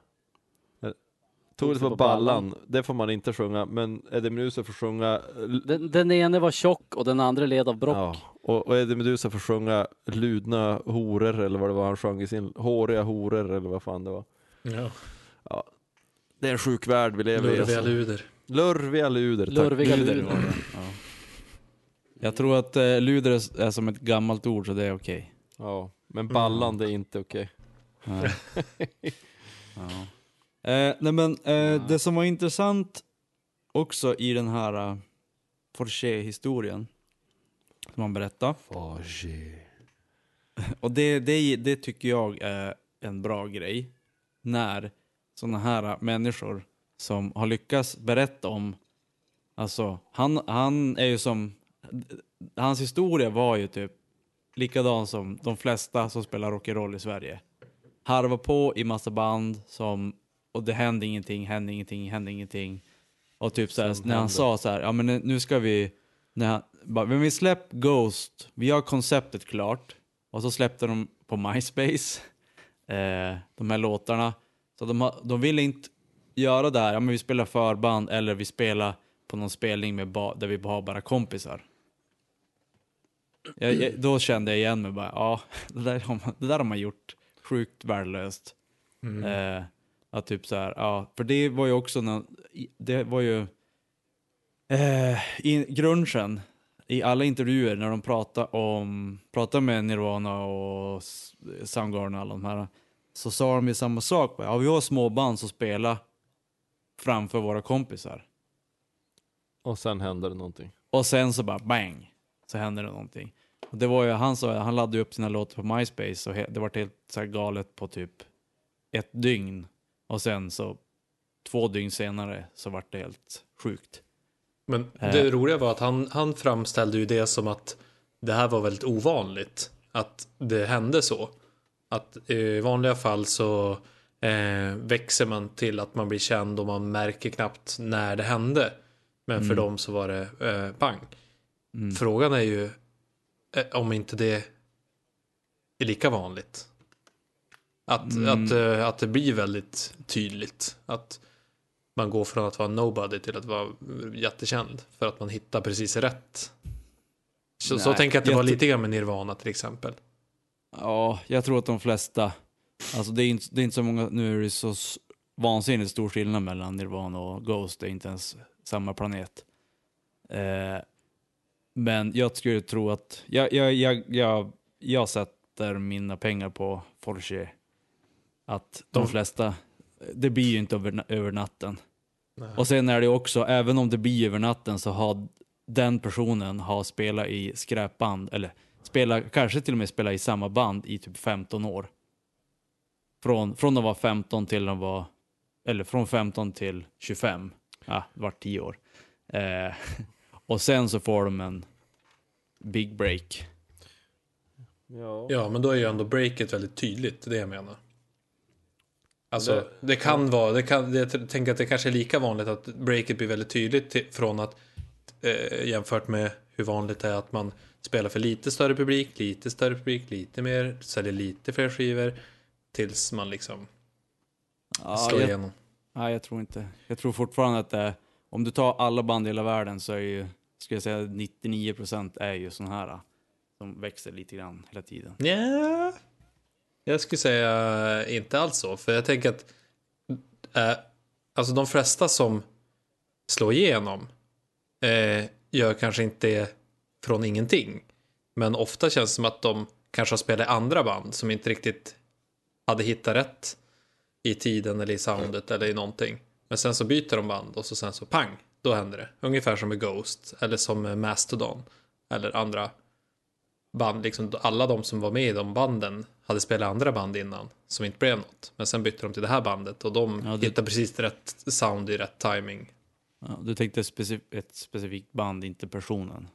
Tog sig på, på ballan. ballan. det får man inte sjunga, men Eddie Meduza får sjunga Den, den ene var tjock och den andra led av brock. Ja, och, och Eddie Meduza får sjunga ludna horor eller vad det var han sjöng i sin, håriga horor eller vad fan det var. Ja. Det är en sjuk värld vi lever i. Lurviga alltså. luder. Lurviga luder, tack. Lurviga Luder luder. det. Ja. Jag tror att eh, luder är, är som ett gammalt ord, så det är okej. Ja, men ballan det är inte okej. Nej. <laughs> ja. Eh, nej men eh, det som var intressant också i den här uh, Forché-historien, som han berättade, <laughs> och det, det, det tycker jag är en bra grej, när sådana här människor som har lyckats berätta om, alltså han, han är ju som, hans historia var ju typ likadan som de flesta som spelar rock'n'roll i Sverige. Harva på i massa band som, och det hände ingenting, hände ingenting, hände ingenting. Och typ såhär, Som när han hände. sa så här, ja men nu ska vi, när han, bara, men vi släpp Ghost, vi har konceptet klart. Och så släppte de på MySpace, <laughs> eh, de här låtarna. Så de, de ville inte göra det här, ja men vi spelar förband eller vi spelar på någon spelning med ba, där vi har bara kompisar. Jag, jag, då kände jag igen mig bara, ja, <laughs> det där har man, det där har man gjort sjukt värdelöst. Mm. Eh, att typ så här, ja, för det var ju också, när, i- det var ju eh, i grungen, i alla intervjuer när de pratar om, pratar med Nirvana och Soundgarden och alla de här, så sa de ju samma sak. Ja, vi har små band som spelar framför våra kompisar. Och sen händer det någonting. Och sen så bara bang, så händer det någonting. Och det var ju, han sa, han laddade upp sina låtar på MySpace och det var helt så galet på typ ett dygn. Och sen så två dygn senare så vart det helt sjukt. Men Eh. det roliga var att han, han framställde ju det som att det här var väldigt ovanligt. Att det hände så. Att i vanliga fall så eh, växer man till att man blir känd och man märker knappt när det hände. Men för Mm. dem så var det eh, pang. Mm. Frågan är ju eh, om inte det är lika vanligt. Att, Mm. att, eh, att det blir väldigt tydligt. Att man går från att vara nobody till att vara jättekänd. För att man hittar precis rätt. Så, så Nej, tänker jag att det jag var lite grann med Nirvana till exempel. Ja, jag tror att de flesta, alltså det är inte, det är inte så många, nu är det så vansinnigt stor skillnad mellan Nirvana och Ghost, det är inte ens samma planet. Eh, men jag skulle tro att, jag, jag, jag, jag, jag sätter mina pengar på Forge. Att de, De- flesta, det blir ju inte över, över natten. Nej. Och sen är det också, även om det blir över natten så har den personen har spelat i skräpband, eller spela, kanske till och med spela i samma band i typ 15 år. Från, från att vara 15 till att vara eller från 15 till 25. Ja, det var 10 år. Eh, <laughs> och sen så får de en big break. Ja. Ja, men då är ju ändå breaket väldigt tydligt, det jag menar. Alltså, det, Det- kan vara, det kan, jag tänker att det kanske är lika vanligt att breaket blir väldigt tydligt till, från att eh, jämfört med hur vanligt det är att man spelar för lite större publik, lite större publik, lite mer, säljer lite fler skivor tills man liksom Ja, slår jag, igenom. nej, jag tror inte. Jag tror fortfarande att det är, om du tar alla band i hela världen så är ju, skulle jag säga 99% är ju sån här. Som växer lite grann hela tiden. Ja, jag skulle säga eh, inte alls så. För jag tänker att eh, alltså de flesta som slår igenom eh, gör kanske inte från ingenting. Men ofta känns det som att de kanske har spelat i andra band som inte riktigt hade hittat rätt i tiden eller i soundet eller i någonting. Men sen så byter de band och så sen så pang, då händer det. Ungefär som med Ghost eller som med Mastodon eller andra band, liksom alla de som var med i de banden hade spelat andra band innan som inte blev något. Men sen bytte de till det här bandet och de Ja, det- hittade precis rätt sound i rätt timing. Ja, du tänkte specif- ett specifikt band, inte personen.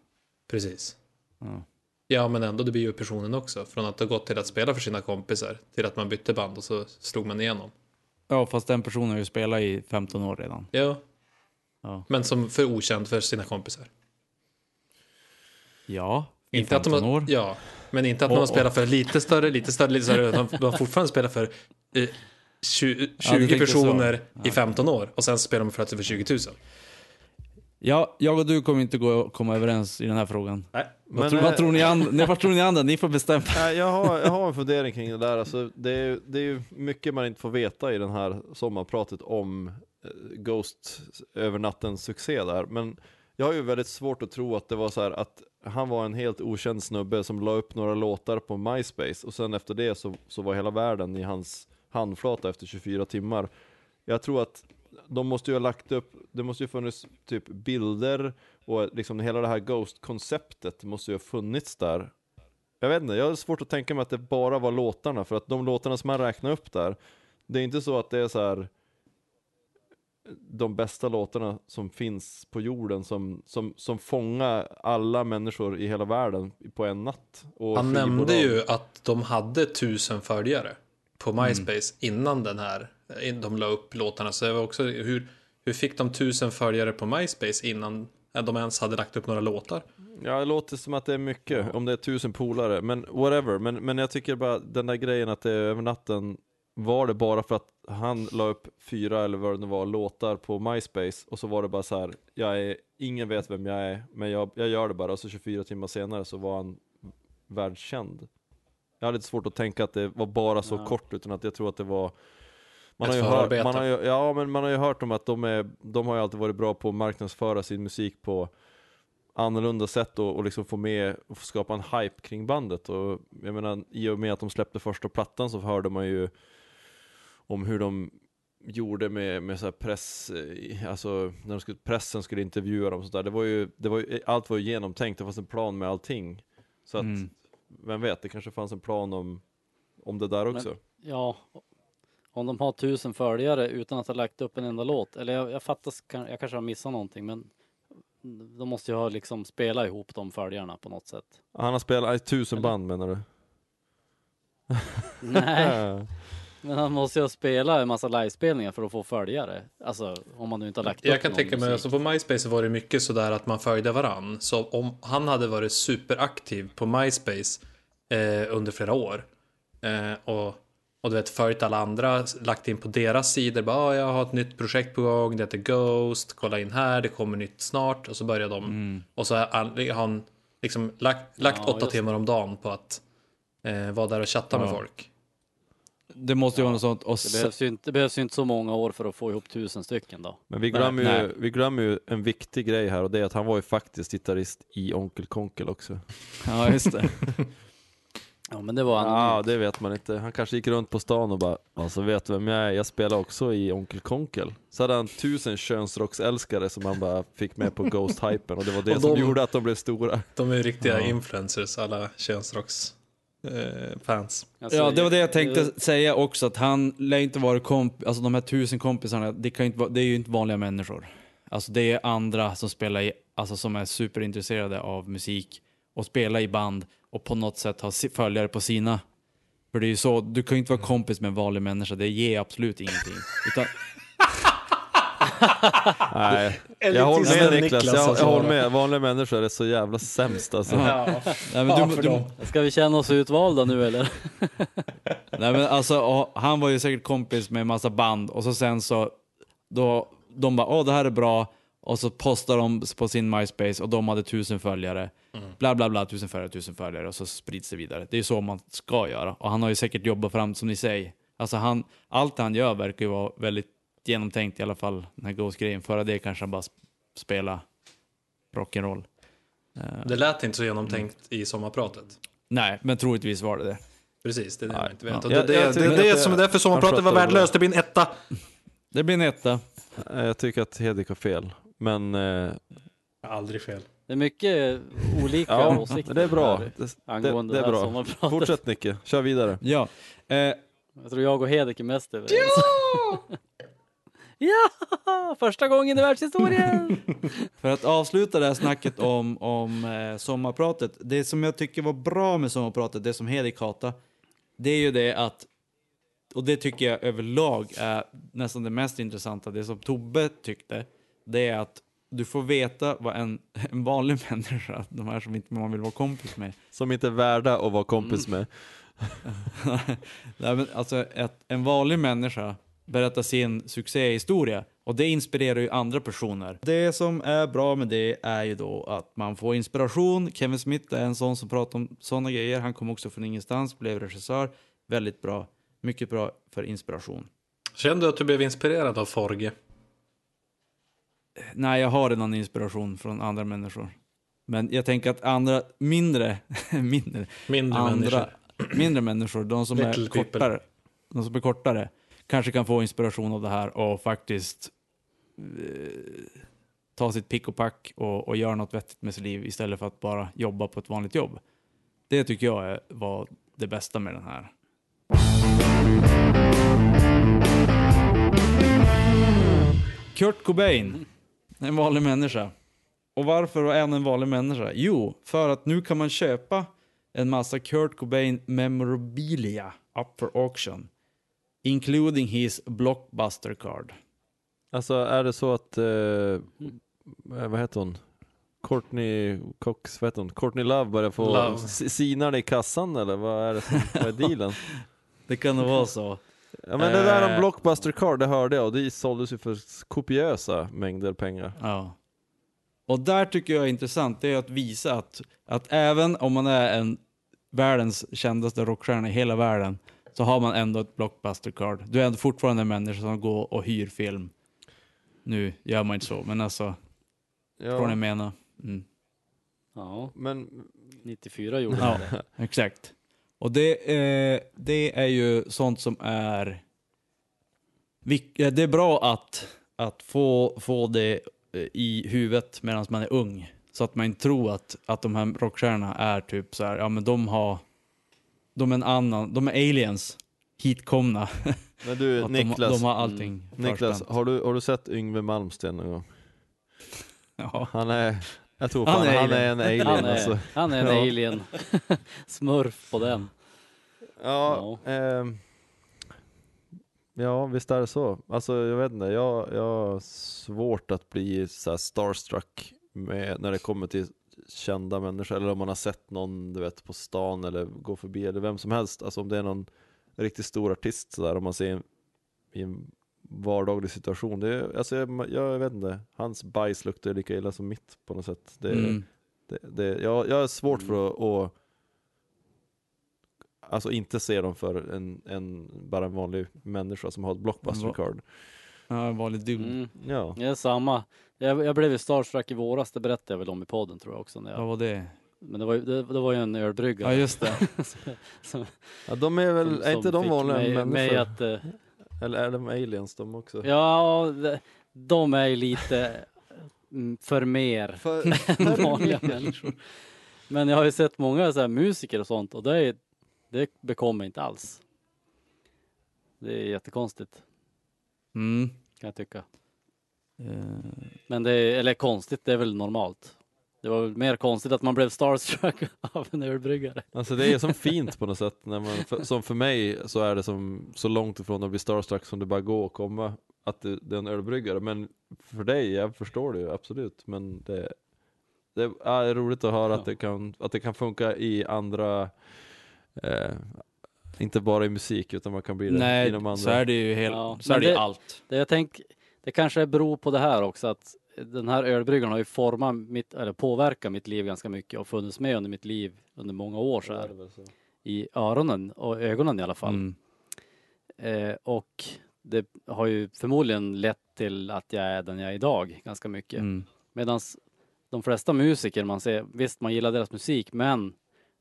Precis. Ja. Ja, men ändå, det blir ju personen också. Från att ha gått till att spela för sina kompisar till att man bytte band och så slog man igenom. ja, fast den personen har ju spelat i 15 år redan. Ja, Ja, men som för okänd för sina kompisar. ja i Inte att 15 de har, år. Ja, men inte att man Och- spelat för lite större, lite större, lite större. utan De har fortfarande spelat för eh, 20, Ja, du 20 tänkte så. personer Ja. i 15 år och sen spelar de plötsligt för 20 000. Ja, jag och du kommer inte gå komma överens i den här frågan. Nej. Vad, Men, tror, eh, vad, tror ni and- <laughs> nej, vad tror ni andra? Ni får bestämma. Nej, jag, har, jag har en fundering kring det där. Alltså, det, är, ju- det är ju mycket man inte får veta i den här sommarpratet om eh, Ghost över nattens succé där. Men jag har ju väldigt svårt att tro att det var så här att han var en helt okänd snubbe som la upp några låtar på MySpace och sen efter det så, så var hela världen i hans handflata efter 24 timmar. Jag tror att de måste ju ha lagt upp, det måste ju funnits typ bilder och liksom hela det här Ghost-konceptet måste ju ha funnits där jag vet inte, jag har svårt att tänka mig att det bara var låtarna, för att de låtarna som han räknade upp där, det är inte så att det är så här de bästa låtarna som finns på jorden som, som, som fångar alla människor i hela världen på en natt. Han nämnde ju att de hade tusen följare på Mm. MySpace innan den här, de la upp låtarna. Så det var också, hur, hur fick de tusen följare på MySpace innan de ens hade lagt upp några låtar? Ja, det låter som att det är mycket, om det är tusen polare, men whatever. Men, men jag tycker bara den där grejen att det är över natten, var det bara för att han la upp fyra eller vad det nu var, låtar på MySpace och så var det bara så här, jag är, ingen vet vem jag är, men jag, jag gör det bara och så 24 timmar senare så var han världskänd. Jag har lite svårt att tänka att det var bara så Ja. kort, utan att jag tror att det var man har, ju hört, man har ju, ja, men man har ju hört om att de, är, de har ju alltid varit bra på att marknadsföra sin musik på annorlunda sätt och, och liksom få med och skapa en hype kring bandet. Och jag menar, i och med att de släppte första plattan så hörde man ju om hur de gjorde med, med så här press, eh, alltså när de skulle, pressen skulle intervjua dem och sådär. Det var ju, det var ju, allt var ju genomtänkt, det fanns en plan med allting. Så att, Mm. vem vet, det kanske fanns en plan om, om det där också. Ja, om de har tusen följare utan att ha lagt upp en enda låt. Eller jag, jag fattar, jag kanske har missat någonting, men de måste ju ha liksom spelat ihop de följarna på något sätt. Han har spelat i tusen Eller- band menar du? Nej, <laughs> men han måste ju ha spelat en massa livespelningar för att få följare. Alltså om man nu inte har lagt Jag kan tänka mig, alltså på MySpace var det mycket sådär att man följde varann. Så om han hade varit superaktiv på MySpace eh, under flera år eh, och, och du vet följt alla andra, lagt in på deras sidor, bara ah, jag har ett nytt projekt på gång, det heter Ghost, kolla in här, det kommer nytt snart och så börjar de Mm. och så har han- liksom lagt, lagt Ja, åtta timmar om dagen på att eh, vara där och chatta med Ja. folk. Det måste ju vara något sånt. Och Det behövs, ju inte, det behövs ju inte så många år för att få ihop tusen stycken då. Men vi Nej, glömmer, ju, nej. vi glömmer ju en viktig grej här och det är att han var ju faktiskt gitarrist i Onkel Konkel också. Ja, just det. <laughs> Ja men det var Ja, anonymt. det vet man inte. Han kanske gick runt på stan och bara, alltså vet du vem jag är? Jag spelar också i Onkel Konkel. Så hade han tusen könsrocksälskare som han bara fick med på Ghost-hypen och det var det Och som de- gjorde att de blev stora. De är ju riktiga Ja. influencers, alla könsrocks fans. Alltså, Ja, det var det jag eh, tänkte säga också, att han lär inte vara komp... Alltså de här tusen kompisarna, det, kan ju inte vara, det är ju inte vanliga människor. Alltså det är andra som spelar i, alltså som är superintresserade av musik och spelar i band och på något sätt har följare på sina. För det är ju så, du kan ju inte vara kompis med en vanlig människa, det ger absolut ingenting. Utan, Nej, jag håller med Niklas Niklas. Jag, alltså. jag håller med. Vanliga människor är så jävla sämst alltså. nej, men Ja, du, för du. Ska vi känna oss utvalda nu eller? <laughs> Nej men alltså, han var ju säkert kompis med en massa band och så sen så, då, de bara åh det här är bra och så postar de på sin MySpace och de hade tusen följare. Bla bla bla, tusen följare, tusen följare och så sprids det vidare. Det är så man ska göra. Och han har ju säkert jobbat fram, som ni säger. Alltså han, allt han gör verkar ju vara väldigt genomtänkt i alla fall, den här Ghost-grejen. Före det kanske han bara sp- spela rock'n'roll. Eh, Det lät inte så genomtänkt i sommarpratet. nej, men troligtvis var det det. Precis, det är det man inte vet. Ja. Och det, Jag- det, jag det, det, är det- som därför han sommarpratet var värdelöst. Det blir en etta. <laughs> Det blir en etta. Jag tycker att Hedik har fel. Men eh, Aldrig fel. Det är mycket olika ja, åsikter. det är bra. här Det, Angående det, det är här bra. Fortsätt Nicke, kör vidare. Ja. Eh, Jag tror jag och Hedek är mest överens. Ja! <laughs> ja! Första gången i världshistorien! <laughs> För att avsluta det här snacket om, om eh, sommarpratet. Det som jag tycker var bra med sommarpratet, det som Hedik hatade, det är ju det att, och det tycker jag överlag är nästan det mest intressanta, det som Tobbe tyckte, det är att du får veta vad en, <laughs> en vanlig människa, de här som inte man vill vara kompis med, Som inte är värda att vara kompis med. <laughs> Nej, men alltså att en vanlig människa berättar sin succéhistoria och det inspirerar ju andra personer. Det som är bra med det är ju då att man får inspiration. Kevin Smith är en sån som pratar om sådana grejer. Han kom också från ingenstans, blev regissör. Väldigt bra. Mycket bra för inspiration. Kände du att du blev inspirerad av Forge? Nej, jag har redan inspiration från andra människor. Men jag tänker att andra, mindre, <laughs> mindre, Mindre andra, människor. mindre människor, de som Little är people. kortare, de som är kortare, kanske kan få inspiration av det här och faktiskt eh, ta sitt pick och pack och, och göra något vettigt med sitt liv istället för att bara jobba på ett vanligt jobb. Det tycker jag är, var det bästa med den här. Kurt Cobain, en vanlig människa. Och varför är han en vanlig människa? Jo, för att nu kan man köpa en massa Kurt Cobain memorabilia up for auction. Including his blockbuster card. Alltså är det så att, eh, vad heter hon? Courtney Cox, vad heter hon? Courtney Love börjar få Love. sinar i kassan eller vad är det som, vad är dealen? <laughs> Det kan nog vara så. Ja men det där om Eh. Blockbuster Card, det hörde jag och det såldes ju för kopiösa mängder pengar. Ja. Och där tycker jag är intressant, det är att visa att, att även om man är en världens kändaste rockstjärna i hela världen, så har man ändå ett blockbuster card. Du är ändå fortfarande en människa som går och hyr film. Nu gör man inte så, men alltså, tror ni Ja, jag menar? Mm. Ja, men 94 gjorde Ja. det. Exakt. Och det, eh, det är ju sånt som är... Det är bra att, att få, få det eh, i huvudet medan man är ung. Så att man inte tror att, att de här rockstjärnorna är typ så här, ja men de har... De är en annan, de är aliens. Hitkomna. <laughs> Men du Att Niklas, de, de har allting Niklas förspänt. har, du, har du sett Yngve Malmsten någon gång? Ja. Han är, jag tror Han fan är han är en alien Han är, alltså. han är en Ja. alien. <laughs> Smurf på den. Ja, ehm, ja visst är det så. Alltså jag vet inte, jag, jag har svårt att bli så här starstruck med, när det kommer till kända människor eller om man har sett någon du vet på stan eller går förbi eller vem som helst. Alltså om det är någon riktigt stor artist sådär om man ser en, i en vardaglig situation. Det är, alltså jag, jag vet inte, hans bajs luktar lika illa som mitt på något sätt. Det, Mm. det, det, jag, jag har svårt för att, att Alltså inte se dem för en, en, bara en vanlig människa som har ett blockbuster card. Ja, en vanlig dude. Mm. Ja. Det är samma. Jag, jag blev ju starstruck i våras, det berättade jag väl om i podden tror jag också. När Vad jag, var det? men det var, ju, det, det var ju en ölbrygga. Ja, just det. <laughs> som, ja, de är väl, är inte de fick vanliga mig, människor? mig att, eh, Eller är de aliens de också? ja, de, de är ju lite mm, för mer För, <laughs> än vanliga människor. Men jag har ju sett många så här musiker och sånt och det är Det bekommer inte alls. Det är jättekonstigt, Mm. kan jag tycka. Eh, Men det är, eller konstigt, det är väl normalt. Det var väl mer konstigt att man blev starstruck <laughs> av en ölbryggare. Alltså det är som fint på något sätt, när man, för, som för mig så är det som så långt ifrån att bli starstruck som det bara går att komma, att det, det är en ölbryggare. Men för dig, jag förstår det ju absolut, men det, det är roligt att höra Ja. att, det kan, att det kan funka i andra, eh, inte bara i musik utan man kan bli det Nej, inom andra. så är det ju helt, Ja, så är det det- allt. Det jag tänk, det kanske beror på det här också att den här ölbryggaren har ju format mitt, eller påverkat mitt liv ganska mycket och funnits med under mitt liv under många år så här. I öronen och ögonen i alla fall. Mm. Eh, och det har ju förmodligen lett till att jag är den jag är idag ganska mycket. Mm. Medan de flesta musiker man ser, visst man gillar deras musik men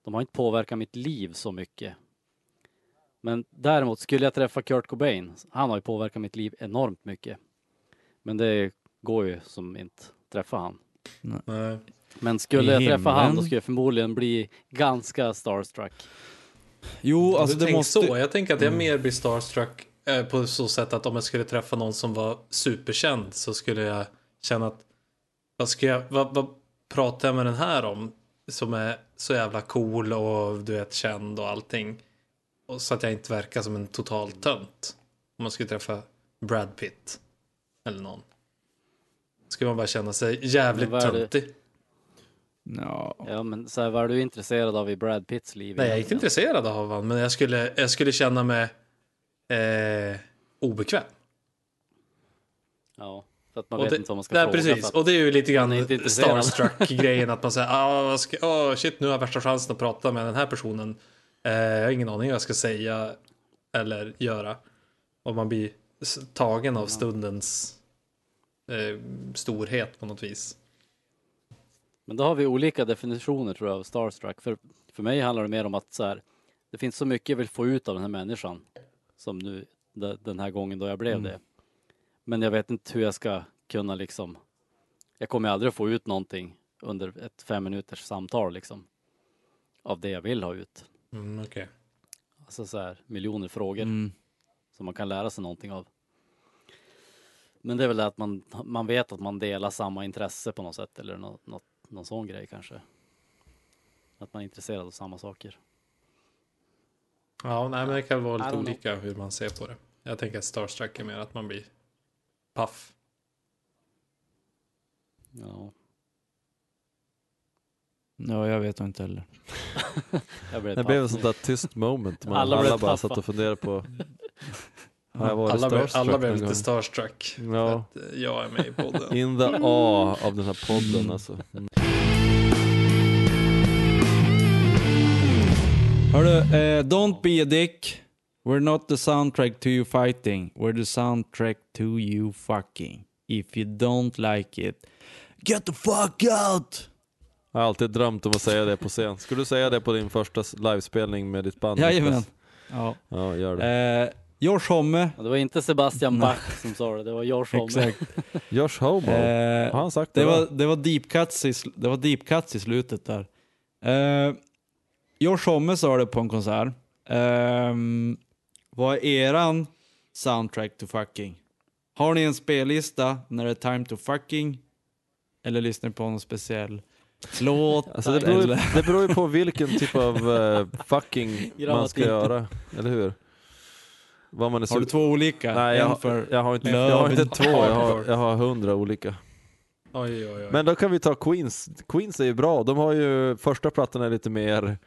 de har inte påverkat mitt liv så mycket. Men däremot skulle jag träffa Kurt Cobain, han har ju påverkat mitt liv enormt mycket. Men det går ju som inte träffa han. Nej. Men skulle jag träffa han då skulle jag förmodligen bli ganska starstruck. Jo, Alltså, du det måste... så. Jag tänker att jag mer blir starstruck eh, på så sätt att om jag skulle träffa någon som var superkänd så skulle jag känna att vad ska jag, vad, vad pratar jag med den här om som är så jävla cool och du vet känd och allting. Och så att jag inte verkar som en total tönt. Om man skulle träffa Brad Pitt eller någon. Skulle man bara känna sig jävligt Men töntig. Ja. Ja men så här, vad är du intresserad av i Brad Pitts liv? Nej, jag är inte intresserad av honom, men jag skulle, jag skulle känna mig eh, obekväm. Ja, för att man Och vet det- inte vad man ska Nej, fråga. precis. Och det är ju lite grann starstruck-grejen. Att man säger, <laughs> ah, oh, shit, nu har jag värsta chansen att prata med den här personen. Eh, jag har ingen aning vad jag ska säga eller göra. Och man blir tagen av stundens eh, storhet på något vis. men då har vi olika definitioner tror jag av starstruck. För, för mig handlar det mer om att så här, det finns så mycket jag vill få ut av den här människan. Som nu de- den här gången då jag blev det. Men jag vet inte hur jag ska kunna liksom. Jag kommer aldrig få ut någonting under ett fem minuters samtal liksom. Av det jag vill ha ut. Mm, okej. Alltså så här miljoner frågor. Mm. som man kan lära sig någonting av. Men det är väl det att man, man vet att man delar samma intresse på något sätt eller något, något, någon sån grej kanske. Att man är intresserad av samma saker. Ja, nej, men det kan vara lite olika hur man ser på det. Jag tänker att starstruck är mer att man blir paff. Ja, ja, jag vet inte heller. <laughs> jag blev Det blev ett sånt där tyst moment, man Alla alla, bara satt och funderade på <laughs> Har jag varit Alla, blev- starstruck alla blev lite starstruck. Ja. För att eh, jag är med i podden. In the A av den här podden alltså. Mm. Hörru, eh, don't be a dick. We're not the soundtrack to you fighting. We're the soundtrack to you fucking. If you don't like it, get the fuck out! Jag har alltid drömt om att säga det på scen. Skulle du säga det på din första livespelning med ditt band? Jajamän. Ja. Ja, gör det. Eh, Josh Homme. Det var inte Sebastian Bach som sa det, det var George Homme. Exakt. <laughs> Josh Homo, Eh, har han sagt det? Det var, det var deep cuts i, sl- det var deep cuts i slutet där. Uh, Josh Homme sa det på en konsert. Ehm, vad är eran soundtrack to fucking? Har ni en spellista när det är time to fucking? Eller lyssnar ni på någon speciell låt? Alltså det, beror ju, det beror ju på vilken typ av eh, fucking <laughs> man ska göra, eller hur? Vad man är Har du två olika? Nej, jag, för... jag har inte, jag har inte två, jag har, jag har hundra olika. Oj, oj, oj. Men då kan vi ta Queens. Queens är ju bra. De har ju, första plattan är lite mer,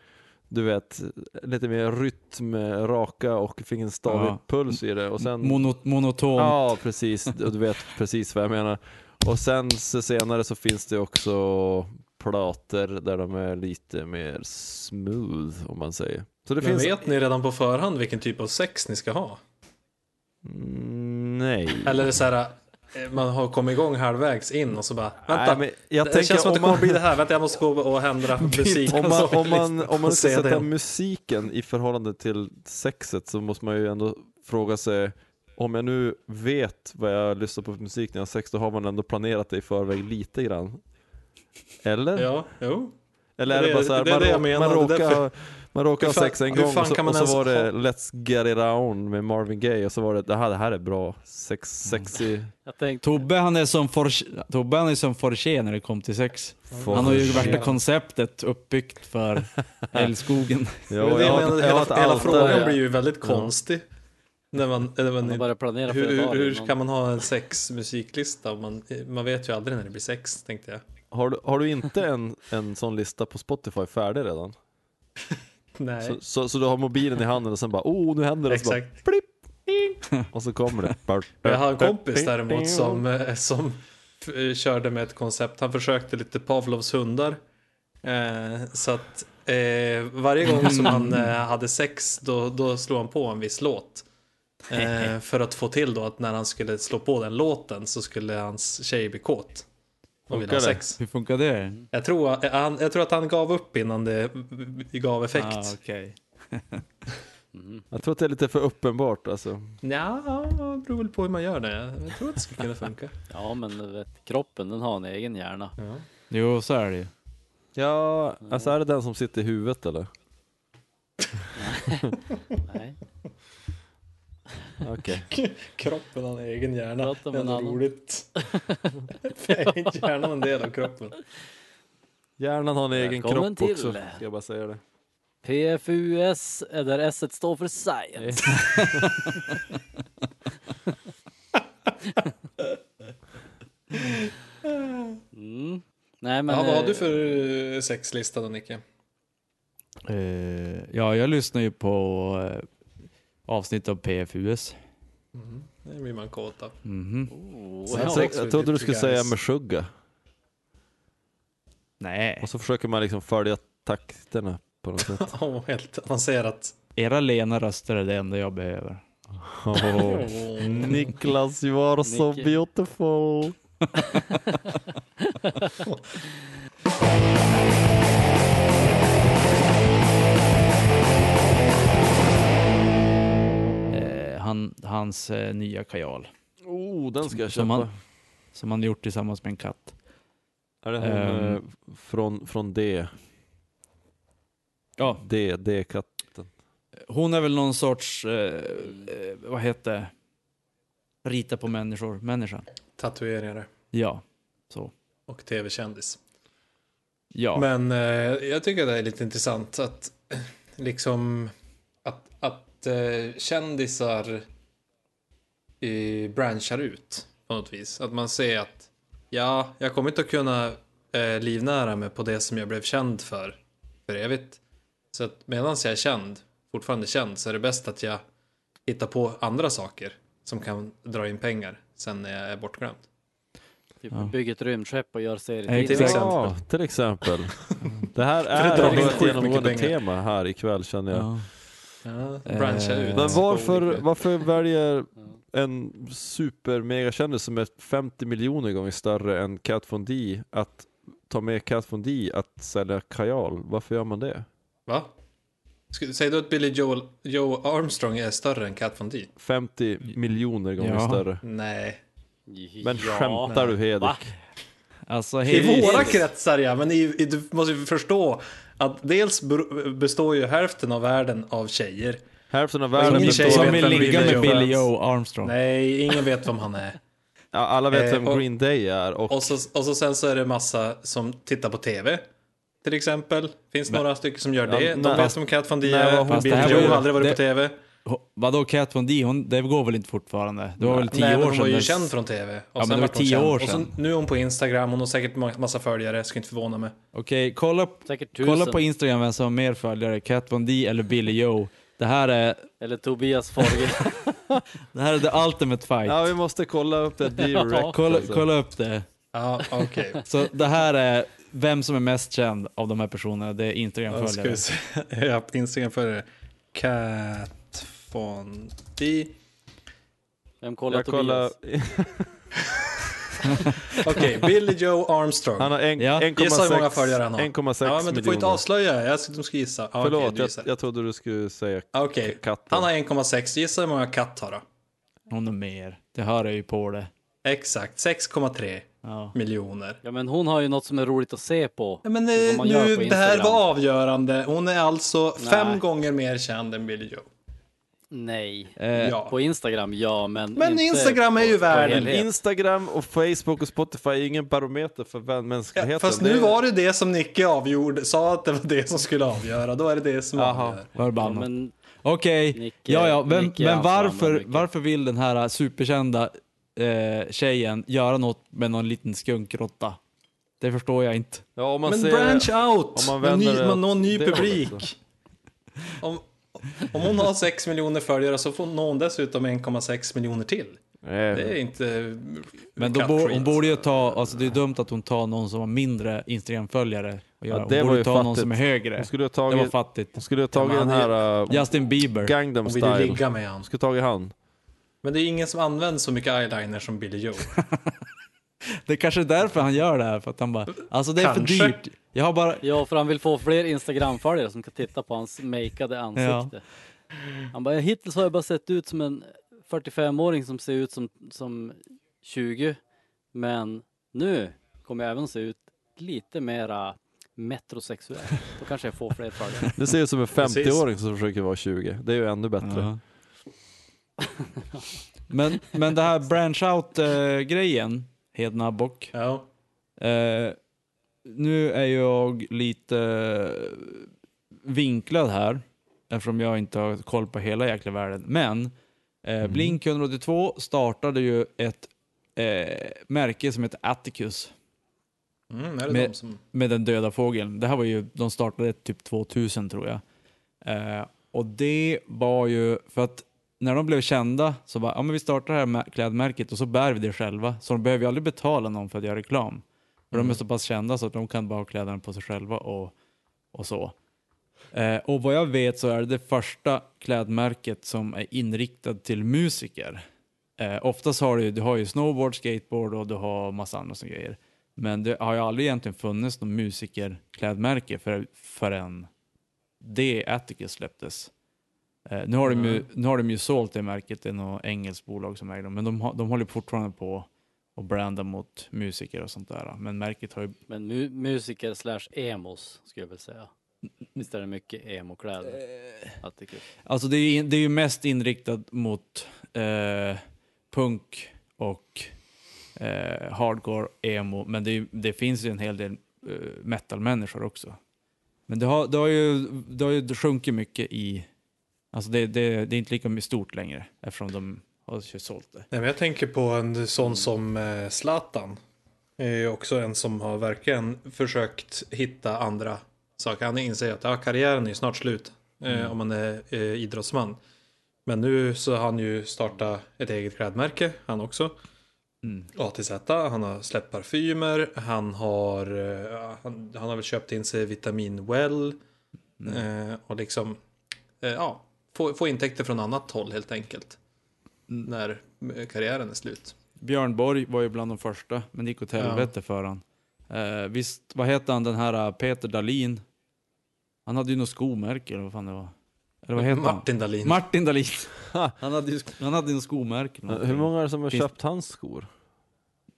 du vet, lite mer rytm, raka och stadig Ja. puls i det. Och sen, Mono, monoton. ja, precis. Du vet precis vad jag menar. Och sen så senare så finns det också plattor där de är lite mer smooth, om man säger. Så det Men finns... vet ni redan på förhand vilken typ av sex ni ska ha? Mm, nej. Eller är det så här, eh, man har kommit igång halvvägs in och så bara, vänta, Nej, jag det tänker känns som att det om man- kommer bli det här, vänta jag måste gå och ändra musik. <laughs> om man, om man, om man ska sätta den. musiken i förhållande till sexet så måste man ju ändå fråga sig om jag nu vet vad jag lyssnar på för musik när jag har sex, då har man ändå planerat det i förväg lite grann. Eller? Ja, jo. Eller är Det- det bara så här, det man, det menar, man är råkar, man råkar ha sex en gång och så, man och så var det ha- Let's Get It On med Marvin Gaye och så var det, det här, det här är bra, sex, sexy. Jag tänkte, Tobbe han är som for, Tobbe han är som Forché när det kom till sex. Han har ju värsta konceptet uppbyggt för <laughs> älskogen. Ja, det jag jag jag hela, hela altare. frågan blir ju väldigt konstig. När man, när man man, hur, hur, hur kan man ha en sexmusiklista? Man, man vet ju aldrig när det blir sex, tänkte jag. Har du, har du inte <laughs> en, en sån lista på Spotify färdig redan? Nej, Så, så, så du har mobilen i handen och sen bara oh nu händer det, så bara, exakt. och så kommer det. <laughs> Jag har en kompis däremot som, eh, som f- körde med ett koncept. Han försökte lite Pavlovs hundar. Eh, så att eh, varje gång som han <laughs> eh, hade sex då, då slog han på en viss låt. Eh, för att få till då att när han skulle slå på den låten så skulle hans tjej bli kåt. Ha det? sex. Hur funkar det? Jag tror, han, jag tror att han gav upp innan det gav effekt. Ah, okej. <laughs> Jag tror att det är lite för uppenbart alltså. Ja, det beror väl på hur man gör det. Jag tror att det skulle kunna funka. <laughs> Ja men vet, kroppen den har en egen hjärna. Ja. Jo, så är det ju. Ja, alltså är det den som sitter i huvudet eller? <laughs> Nej. Okej. <laughs> Kroppen har en egen hjärna. Prata Det är med en ändå annan. roligt. <laughs> är inte hjärnan en del av kroppen? Hjärnan har en egen Välkommen kropp till. också, ska jag bara säga det. PFUS, är där S står för science. <laughs> Mm. Nej men... ja, vad har eh, du för eh, sexlista då Nicke? Eh, ja, jag lyssnar ju på eh, avsnitt av PFUS. Det blir man kåt av. Mhm. oh, Så ja. att sex- Jag trodde du skulle säga Guys. med Meshuggah. Nej, Och så försöker man liksom följa takterna på något sätt. <laughs> Oh, helt avancerat. era lena röster är det enda jag behöver. Oh. <laughs> Niklas, you are so beautiful. <laughs> han, hans eh, nya kajal. Oh, den ska jag Som köpa. han- Som han gjort tillsammans med en katt. Är det Ehm. eh, från, från D? Ja, D, D-katt. hon är väl någon sorts, eh, eh, vad heter? Rita på människor, människa. Tatuerare Ja, så. och tv-kändis. Ja. Men eh, jag tycker det är lite intressant att eh, liksom att, att eh, kändisar eh, branchar ut på något vis. Att man ser att ja, jag kommer inte att kunna eh, livnära mig på det som jag blev känd för för evigt. Så att medan jag är känd, fortfarande känd, så är det bäst att jag hittar på andra saker som kan dra in pengar sen när jag är bortglömd. Typ Ja. bygger ett rymdskepp och gör Till serietidningar. exempel. Ja, till exempel. <laughs> Det här är ett genomgående tema här ikväll känner jag. ja. Ja, brancha Eh, ut. Men varför, varför väljer <laughs> en super megakändis som är 50 miljoner gånger större än Kat Von D att ta med Kat Von D att sälja kajal? Varför gör man det? Va? Säger du att Billy Joel, Joe Armstrong är större än Kat Von D? 50 miljoner gånger Ja. större. Nej. Men ja. skämtar du Hedek? Va? Alltså, I våra kretsar ja, men i, i, du måste ju förstå att dels består ju hälften av världen av tjejer. Hälften av världen består som vet vill ligga med Billy. Joe Armstrong. Nej, ingen vet vem han är. Ja, alla vet Eh, vem och- Green Day är och, Och så, och så sen så är det massa som tittar på TV. Till exempel. Finns några stycken som gör det. Ja, De vet som Kat Von D är. här Joe har aldrig varit det- på TV. Vadå Kat Von D? Hon, det går väl inte fortfarande? Det var väl tio Nej, år hon sedan. var ju känd från TV. Och Ja, men det var hon tio år Och så, sedan. nu är hon på Instagram. Hon har säkert ma- massa följare. Ska inte förvåna mig. Okej, kolla, Säkert tusen. kolla på Instagram vem som har mer följare. Kat Von D eller Billy Joe. Det här är, Eller Tobias Forge. <laughs> det här är the ultimate fight. Ja, vi måste kolla upp det. <laughs> Ja. rätt, kolla, alltså. kolla upp det. Ja, okej. <laughs> Så det här är vem som är mest känd av de här personerna. Det är ska vi Instagram-följare. se. Har Von D. Vem kollar Jag Tobias? <laughs> Okej, Billy Joe Armstrong. han har en- Ja. 1,6 Gissa hur många följare han har. 1,6 ja, men du får inte avslöja. Jag ska, de ska gissa. Ja, Förlåt, du jag, gissar. jag trodde du skulle säga Okej, katten. han har 1,6. Gissa hur många katt har då? Hon är mer. Det hör jag ju på det. Exakt, 6,3. Ja. miljoner. Ja men hon har ju något som är roligt att se på. Ja, men eh, nu, på det här var avgörande. Hon är alltså Nej. fem gånger mer känd än Billy Joe. Nej. Eh, Ja. På Instagram, ja men Men Instagram är ju världen. Instagram och Facebook och Spotify är ingen barometer för vän- Ja, mänskligheten. fast nu var det det som Nicke avgjorde, sa att det var det som skulle avgöra. Då är det det som Jaha. avgör. Ja, Förbannat. men Okej, Nicke- ja ja, men, Nicke men ansvarar varför, varför vill den här superkända eh, tjejen göra något med någon liten skunkråtta? Det förstår jag inte. Ja, om man Men ser... branch out! om man ny, det med någon ny publik. Om, <laughs> om hon har 6 miljoner följare så får hon dessutom 1,6 miljoner till. Det är inte Men då bo, hon borde ju ta, alltså det är dumt att hon tar någon som har mindre Instagram-följare. Ja, hon borde ju ta någon fattigt. som är högre. Hon skulle ha Det var tagit, fattigt. hon skulle ha tagit den här uh, Justin Bieber. Gangnam Hon vill ju style. ligga med han. Hon skulle ha tagit han. Men det är ingen som använder så mycket eyeliner som Billy Joe. <laughs> <laughs> Det är kanske är därför han gör det här, för att han bara, alltså det är Kanske. för dyrt. Jag har bara, Ja, för han vill få fler Instagram-följare som kan titta på hans makeade ansikte. Han bara, hittills har jag bara sett ut som en 45-åring som ser ut som, som 20. Men nu kommer jag även se ut lite mera metrosexuell. Då kanske jag får fler följare. Det ser ut som en Precis. 50-åring som försöker vara 20. Det är ju ännu bättre. Ja. men, men det här branch out-grejen, Hedna Bock. Ja. Eh, nu är jag lite eh, vinklad här, eftersom jag inte har koll på hela jäkla världen. Men eh, Blink 182 startade ju ett eh, märke som heter Atticus Mm, Med- som... med den döda fågeln. Det här var ju, de startade typ 2000 tror jag. Eh, och det var ju för att när de blev kända så bara, ja men vi startar det här klädmärket och så bär vi det själva. Så de behöver ju aldrig betala någon för att göra reklam. För de är så pass kända så att de kan bara ha kläderna på sig själva och, och så. Eh, och vad jag vet så är det det första klädmärket som är inriktat till musiker. Eh, oftast har du, du har ju snowboard, skateboard och du har massa andra såna grejer. Men det har ju aldrig egentligen funnits något musikerklädmärke för, förrän det Atticus släpptes. Eh, nu, har de ju, nu har de ju sålt det märket till något engelskt bolag som äger dem, men de, de håller fortfarande på och branda mot musiker och sånt där. Men märket har ju... Men mu- musiker slash emos skulle jag väl säga. Visst är det mycket emo-kläder? Att det är. Alltså det är, det är ju mest inriktat mot eh, punk och eh, hardcore, emo, men det, är det finns ju en hel del eh, metal-människor också. Men det har, det har ju, det har ju sjunkit mycket i... Alltså det, det, det är inte lika stort längre eftersom de har sålt det. Nej, men jag tänker på en sån som eh, Zlatan. är också en som har verkligen försökt hitta andra saker. Han inser att ja, karriären är snart slut eh, om man är eh, idrottsman. Men nu så har han ju startat ett eget klädmärke, han också. Mm. ATZ, han har släppt parfymer, han har, eh, han, han har väl köpt in sig Vitamin Well. Eh, och liksom, ja, få, få intäkter från annat håll helt enkelt. När eh, karriären är slut. Björn Borg var ju bland de första, men det gick åt helvete för han. Eh, visst, vad heter han den här uh, Peter Dalin? Han hade ju något skomärke eller vad fan det var. Eller vad heter Martin han? Martin Dalin. <laughs> han hade ju han hade något skomärke. eller Hur någonting. många är det som har Finns- köpt hans skor?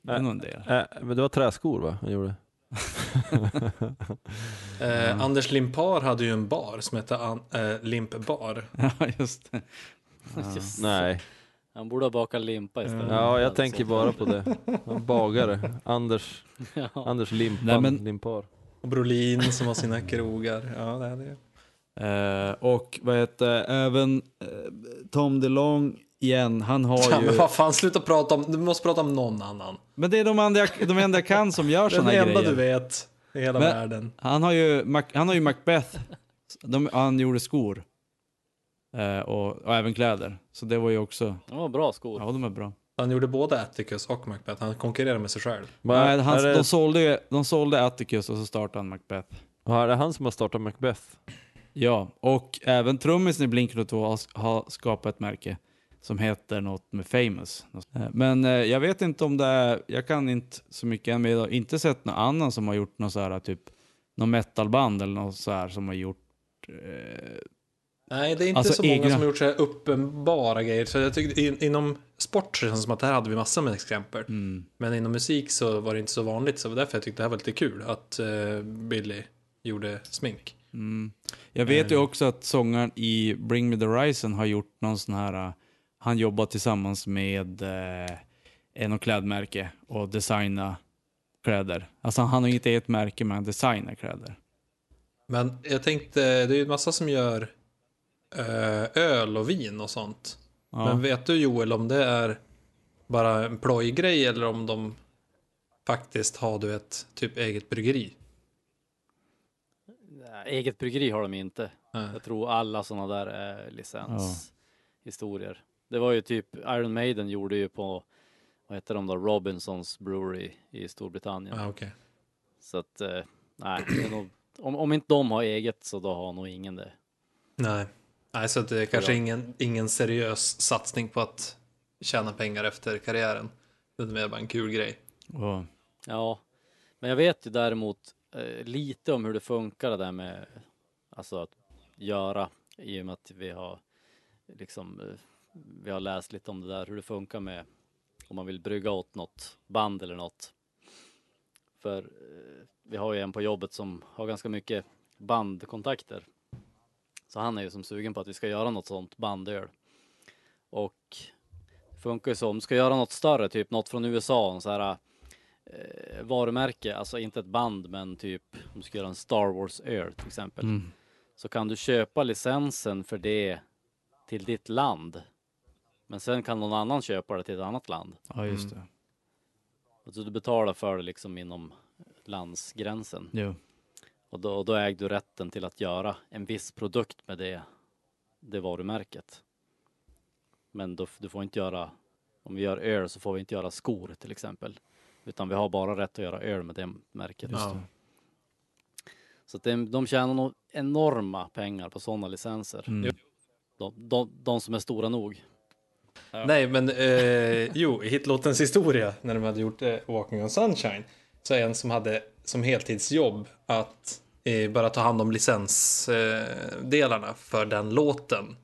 Det är nog en del. Äh, men det var träskor va? Han gjorde. <laughs> eh, Anders Limpar hade ju en bar som hette An- eh, Limp Bar. <laughs> Ja, just det. Just Nej. Han borde ha bakat limpa istället. Ja, jag tänker bara på det. Han bagare. Anders, <laughs> Ja. Anders Limpan, Nej, men- Limpar. Och Brolin som har sina krogar. Ja, det är det. Eh, och vad heter även eh, Tom DeLong igen, han har Ja, ju... men vad fan, sluta prata om, du måste prata om någon annan. Men det är de enda, jag- de enda jag kan som gör Den såna här enda grejer. du vet i hela Men- världen. Han har ju, Mac, han har ju Macbeth. De, han gjorde skor. Eh, och, och även kläder. Så det var ju också, Det var bra skor. ja de är bra. Han gjorde både Atticus och Macbeth. Han konkurrerar med sig själv. Va, Nej, han, det, de, sålde, de sålde Atticus och så startade han Macbeth. ja, är det han som har startat Macbeth? Ja, och även trummisen i Blink-182 har, har skapat ett märke som heter något med Famous. Eh, Men eh, jag vet inte om det är, jag kan inte så mycket än, men jag har inte sett någon annan som har gjort något så här typ, någon metalband eller något så här som har gjort, eh, Nej, det är inte Alltså så många egna- som har gjort så här uppenbara grejer. Så jag tyckte in, inom sport känns det som att här hade vi massor med exempel. Mm. Men inom musik så var det inte så vanligt. Så det var därför jag tyckte det här var lite kul att eh, Billy gjorde smink. Mm. Jag vet ju också att sångaren i Bring Me The Horizon har gjort någon sån här, uh, han jobbar tillsammans med uh, en klädmärke och designa kläder. Alltså han har inte ett märke men han designar kläder. Men jag tänkte, det är ju en massa som gör eh, öl och vin och sånt. Ja. Men vet du Joel om det är bara en plojgrej eller om de faktiskt har du ett typ eget bryggeri? Eget bryggeri har de inte. Nej. Jag tror alla sådana där är licenshistorier. Det var ju typ Iron Maiden gjorde ju på, vad heter de då, Robinsons Brewery i Storbritannien. Ja, okej. Så att, eh, nej, nog, om, om inte de har eget så då har nog ingen det. Nej. Nej, så att det är kanske ingen, ingen seriös satsning på att tjäna pengar efter karriären. Det är mer bara en kul grej. Och, Ja, men jag vet ju däremot eh, lite om hur det funkar det där med alltså att göra i och med att vi har liksom eh, vi har läst lite om det där hur det funkar med om man vill brygga åt något band eller något. För eh, vi har ju en på jobbet som har ganska mycket bandkontakter. Så han är ju som sugen på att vi ska göra något sånt bandöl. Och det funkar ju så om du ska göra något större, typ något från USA, en så här eh, varumärke, alltså inte ett band men typ om du ska göra en Star Wars öl till exempel. mm. Så kan du köpa licensen för det till ditt land. Men sen kan någon annan köpa det till ett annat land. Ja, just det. Så du betalar för det liksom inom landsgränsen. Jo. Och då, och då äger du rätten till att göra en viss produkt med det, det varumärket. Men då, du får inte göra, om vi gör öl så får vi inte göra skor till exempel. Utan vi har bara rätt att göra öl med det märket. Ja. Så att det, de tjänar nog enorma pengar på sådana licenser. Mm. De, de, de som är stora nog. Nej, men eh, jo, i hitlåtens historia, när de hade gjort eh, Walking on Sunshine, så är en som hade som heltidsjobb att eh, bara ta hand om licensdelarna eh, delarna för den låten.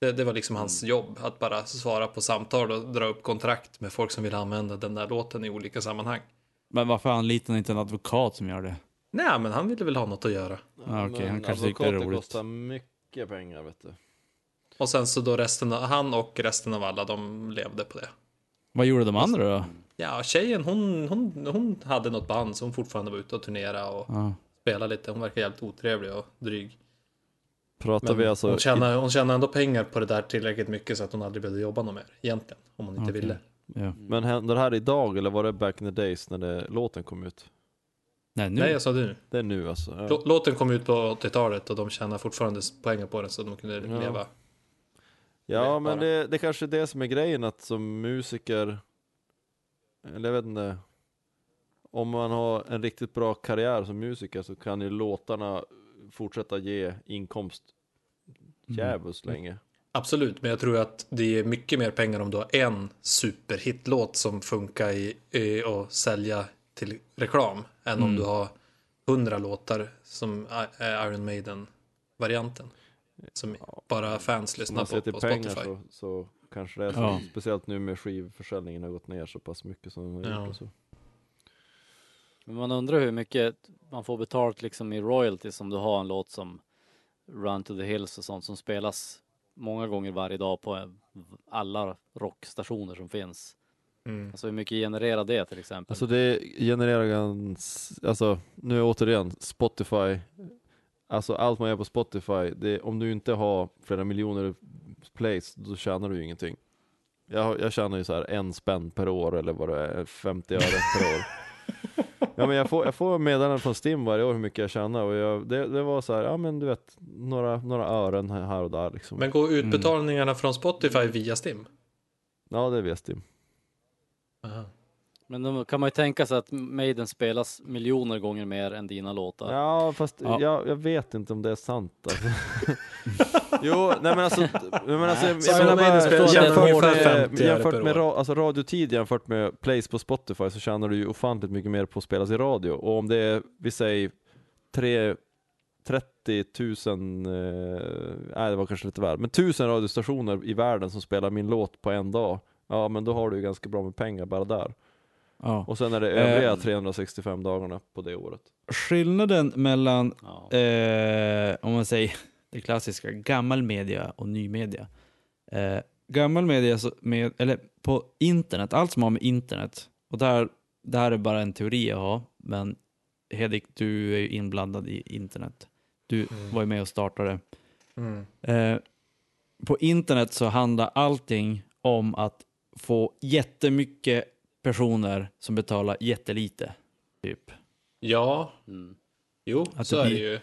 Det, det var liksom hans jobb, att bara svara på samtal och dra upp kontrakt med folk som vill använda den där låten i olika sammanhang. Men varför anlitar ni inte en advokat som gör det? Nej, men han ville väl ha något att göra. Ja, okej, han Men kanske tycker det är advokater roligt. kostar mycket pengar vet du. Och sen så då resten av, han och resten av alla, de levde på det. Vad gjorde de andra då? Ja, tjejen hon, hon, hon hade något band som fortfarande var ute och turnera och Ja. spela lite. Hon verkar jävligt otrevlig och dryg. Pratar Men vi alltså... hon, tjänar, hon tjänar ändå pengar på det där tillräckligt mycket så att hon aldrig behövde jobba något mer egentligen. Om hon inte Okej. ville. ja. Men händer det här idag eller var det back in the days när det, låten kom ut? Nej, nu. Nej, jag sa det nu. Det är nu alltså. Ja. Lå- Låten kom ut på 80-talet och de tjänar fortfarande pengar på den så de kunde Ja. leva. Ja, men det, det kanske är det som är grejen att som musiker, eller jag vet inte, om man har en riktigt bra karriär som musiker så kan ju låtarna fortsätta ge inkomst Mm. djävulskt länge. Absolut, men jag tror att det är mycket mer pengar om du har en superhitlåt som funkar i, i att sälja till reklam än om Mm. du har hundra låtar som är Iron Maiden-varianten. Som bara fans lyssnar på på pengar Spotify. så, så kanske det är så, Ja. speciellt nu med skivförsäljningen har gått ner så pass mycket som den har Ja. gjort så. Men man undrar hur mycket man får betalt liksom i royalties om du har en låt som Run to the Hills och sånt som spelas många gånger varje dag på alla rockstationer som finns. Mm. Alltså hur mycket genererar det till exempel? Alltså det genererar gans, alltså nu återigen, Spotify, alltså allt man gör på Spotify, det, om du inte har flera miljoner plays, då tjänar du ju ingenting. Jag, jag tjänar ju så här en spänn per år eller vad det är, 50 öre per år. <laughs> Ja men jag får, jag får meddelanden från Stim varje år hur mycket jag tjänar och jag, det, det var så här, ja men du vet, några, några ören här och där liksom. Men går utbetalningarna från Spotify via Stim? Ja det vet Stim. Aha. Men då kan man ju tänka sig att Maiden spelas miljoner gånger mer än dina låtar. Ja, fast Ja. Jag, jag vet inte om det är sant alltså. <laughs> Jo, nej men alltså, nej, men alltså jag, Så menar Maiden bara, spelar- tjänar jämfört med, 50 öre jämfört med ra, alltså radiotid jämfört med plays på Spotify så tjänar du ju ofantligt mycket mer på att spelas i radio. Och om det är, vi säger, tre, 30 000, eh, nej det var kanske lite väl, men 1000 radiostationer i världen som spelar min låt på en dag. Ja men då har du ju ganska bra med pengar bara där. Ja. Och sen är det Eh. övriga 365 dagarna på det året. Skillnaden mellan, Ja. eh, om man säger det klassiska, gammal media och ny media. Eh, gammal media, så med, eller på internet, allt som har med internet, och där, det här är bara en teori jag har, men Hedik, du är ju inblandad i internet. Du Mm. var ju med och startade. Mm. Eh, på internet så handlar allting om att få jättemycket personer som betalar jättelite. Typ. Ja, Mm. jo, Att så det är det blir- ju.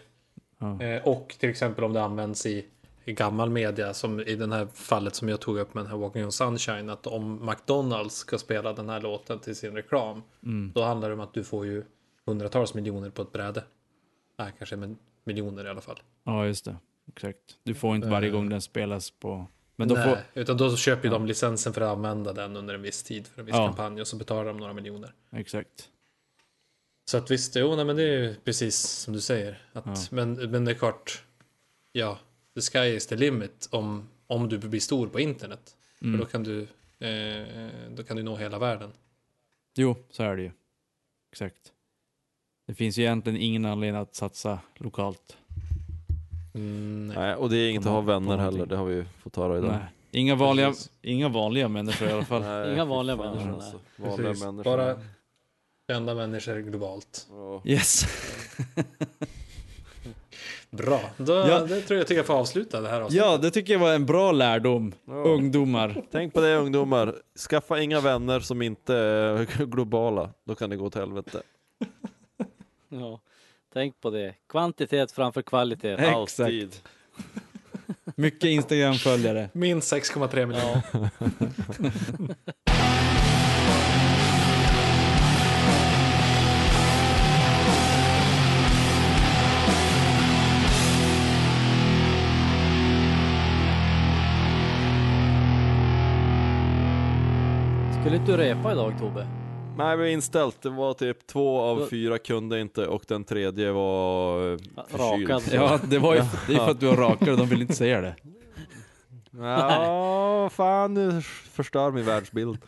Ja. Eh, och till exempel om det används i, i gammal media, som i det här fallet som jag tog upp med den här Walking on Sunshine, att om McDonalds ska spela den här låten till sin reklam, Mm. då handlar det om att du får ju hundratals miljoner på ett bräde. Nej, kanske miljoner i alla fall. Ja, just det. Exakt. Du får inte varje Eh. gång den spelas på... Men då Nej, får... utan då köper ju Ja. de licensen för att använda den under en viss tid för en viss Ja. kampanj och så betalar de några miljoner. Exakt. Så att visst, jo, nej, men det är ju precis som du säger. Att, Ja. men, men det är klart, ja, the sky is the limit om, om du blir stor på internet. Mm. För då kan du, eh, då kan du nå hela världen. Jo, så är det ju. Exakt. Det finns ju egentligen ingen anledning att satsa lokalt. Mm, nej. Nej, och det är inget att ha vänner heller, det har vi fått höra idag. Nej. Inga vanliga, Precis. inga vanliga människor i alla fall. <laughs> Nej, Inga vanliga fan, människor, alltså. Precis. Vanliga människor. Bara kända människor globalt. Ja. Yes. <laughs> Bra, då, Ja. det tror jag tycker jag får avsluta det här avsnittet. Ja, det tycker jag var en bra lärdom. Ja. Ungdomar. Tänk på det ungdomar, skaffa inga vänner som inte är globala, då kan det gå till helvete. <laughs> Ja. Tänk på det. Kvantitet framför kvalitet. Exakt. Alltid. <laughs> Mycket Instagram-följare. Minst 6,3 miljoner. Skulle inte du repa idag Tobbe? Nej, vi var inställt. Det var typ två av fyra kunde inte och den tredje var eh, förkyld. Rakad. Ja, det var ju det är för att du har rakare, de vill inte säga det. Ja, fan nu förstör min världsbild.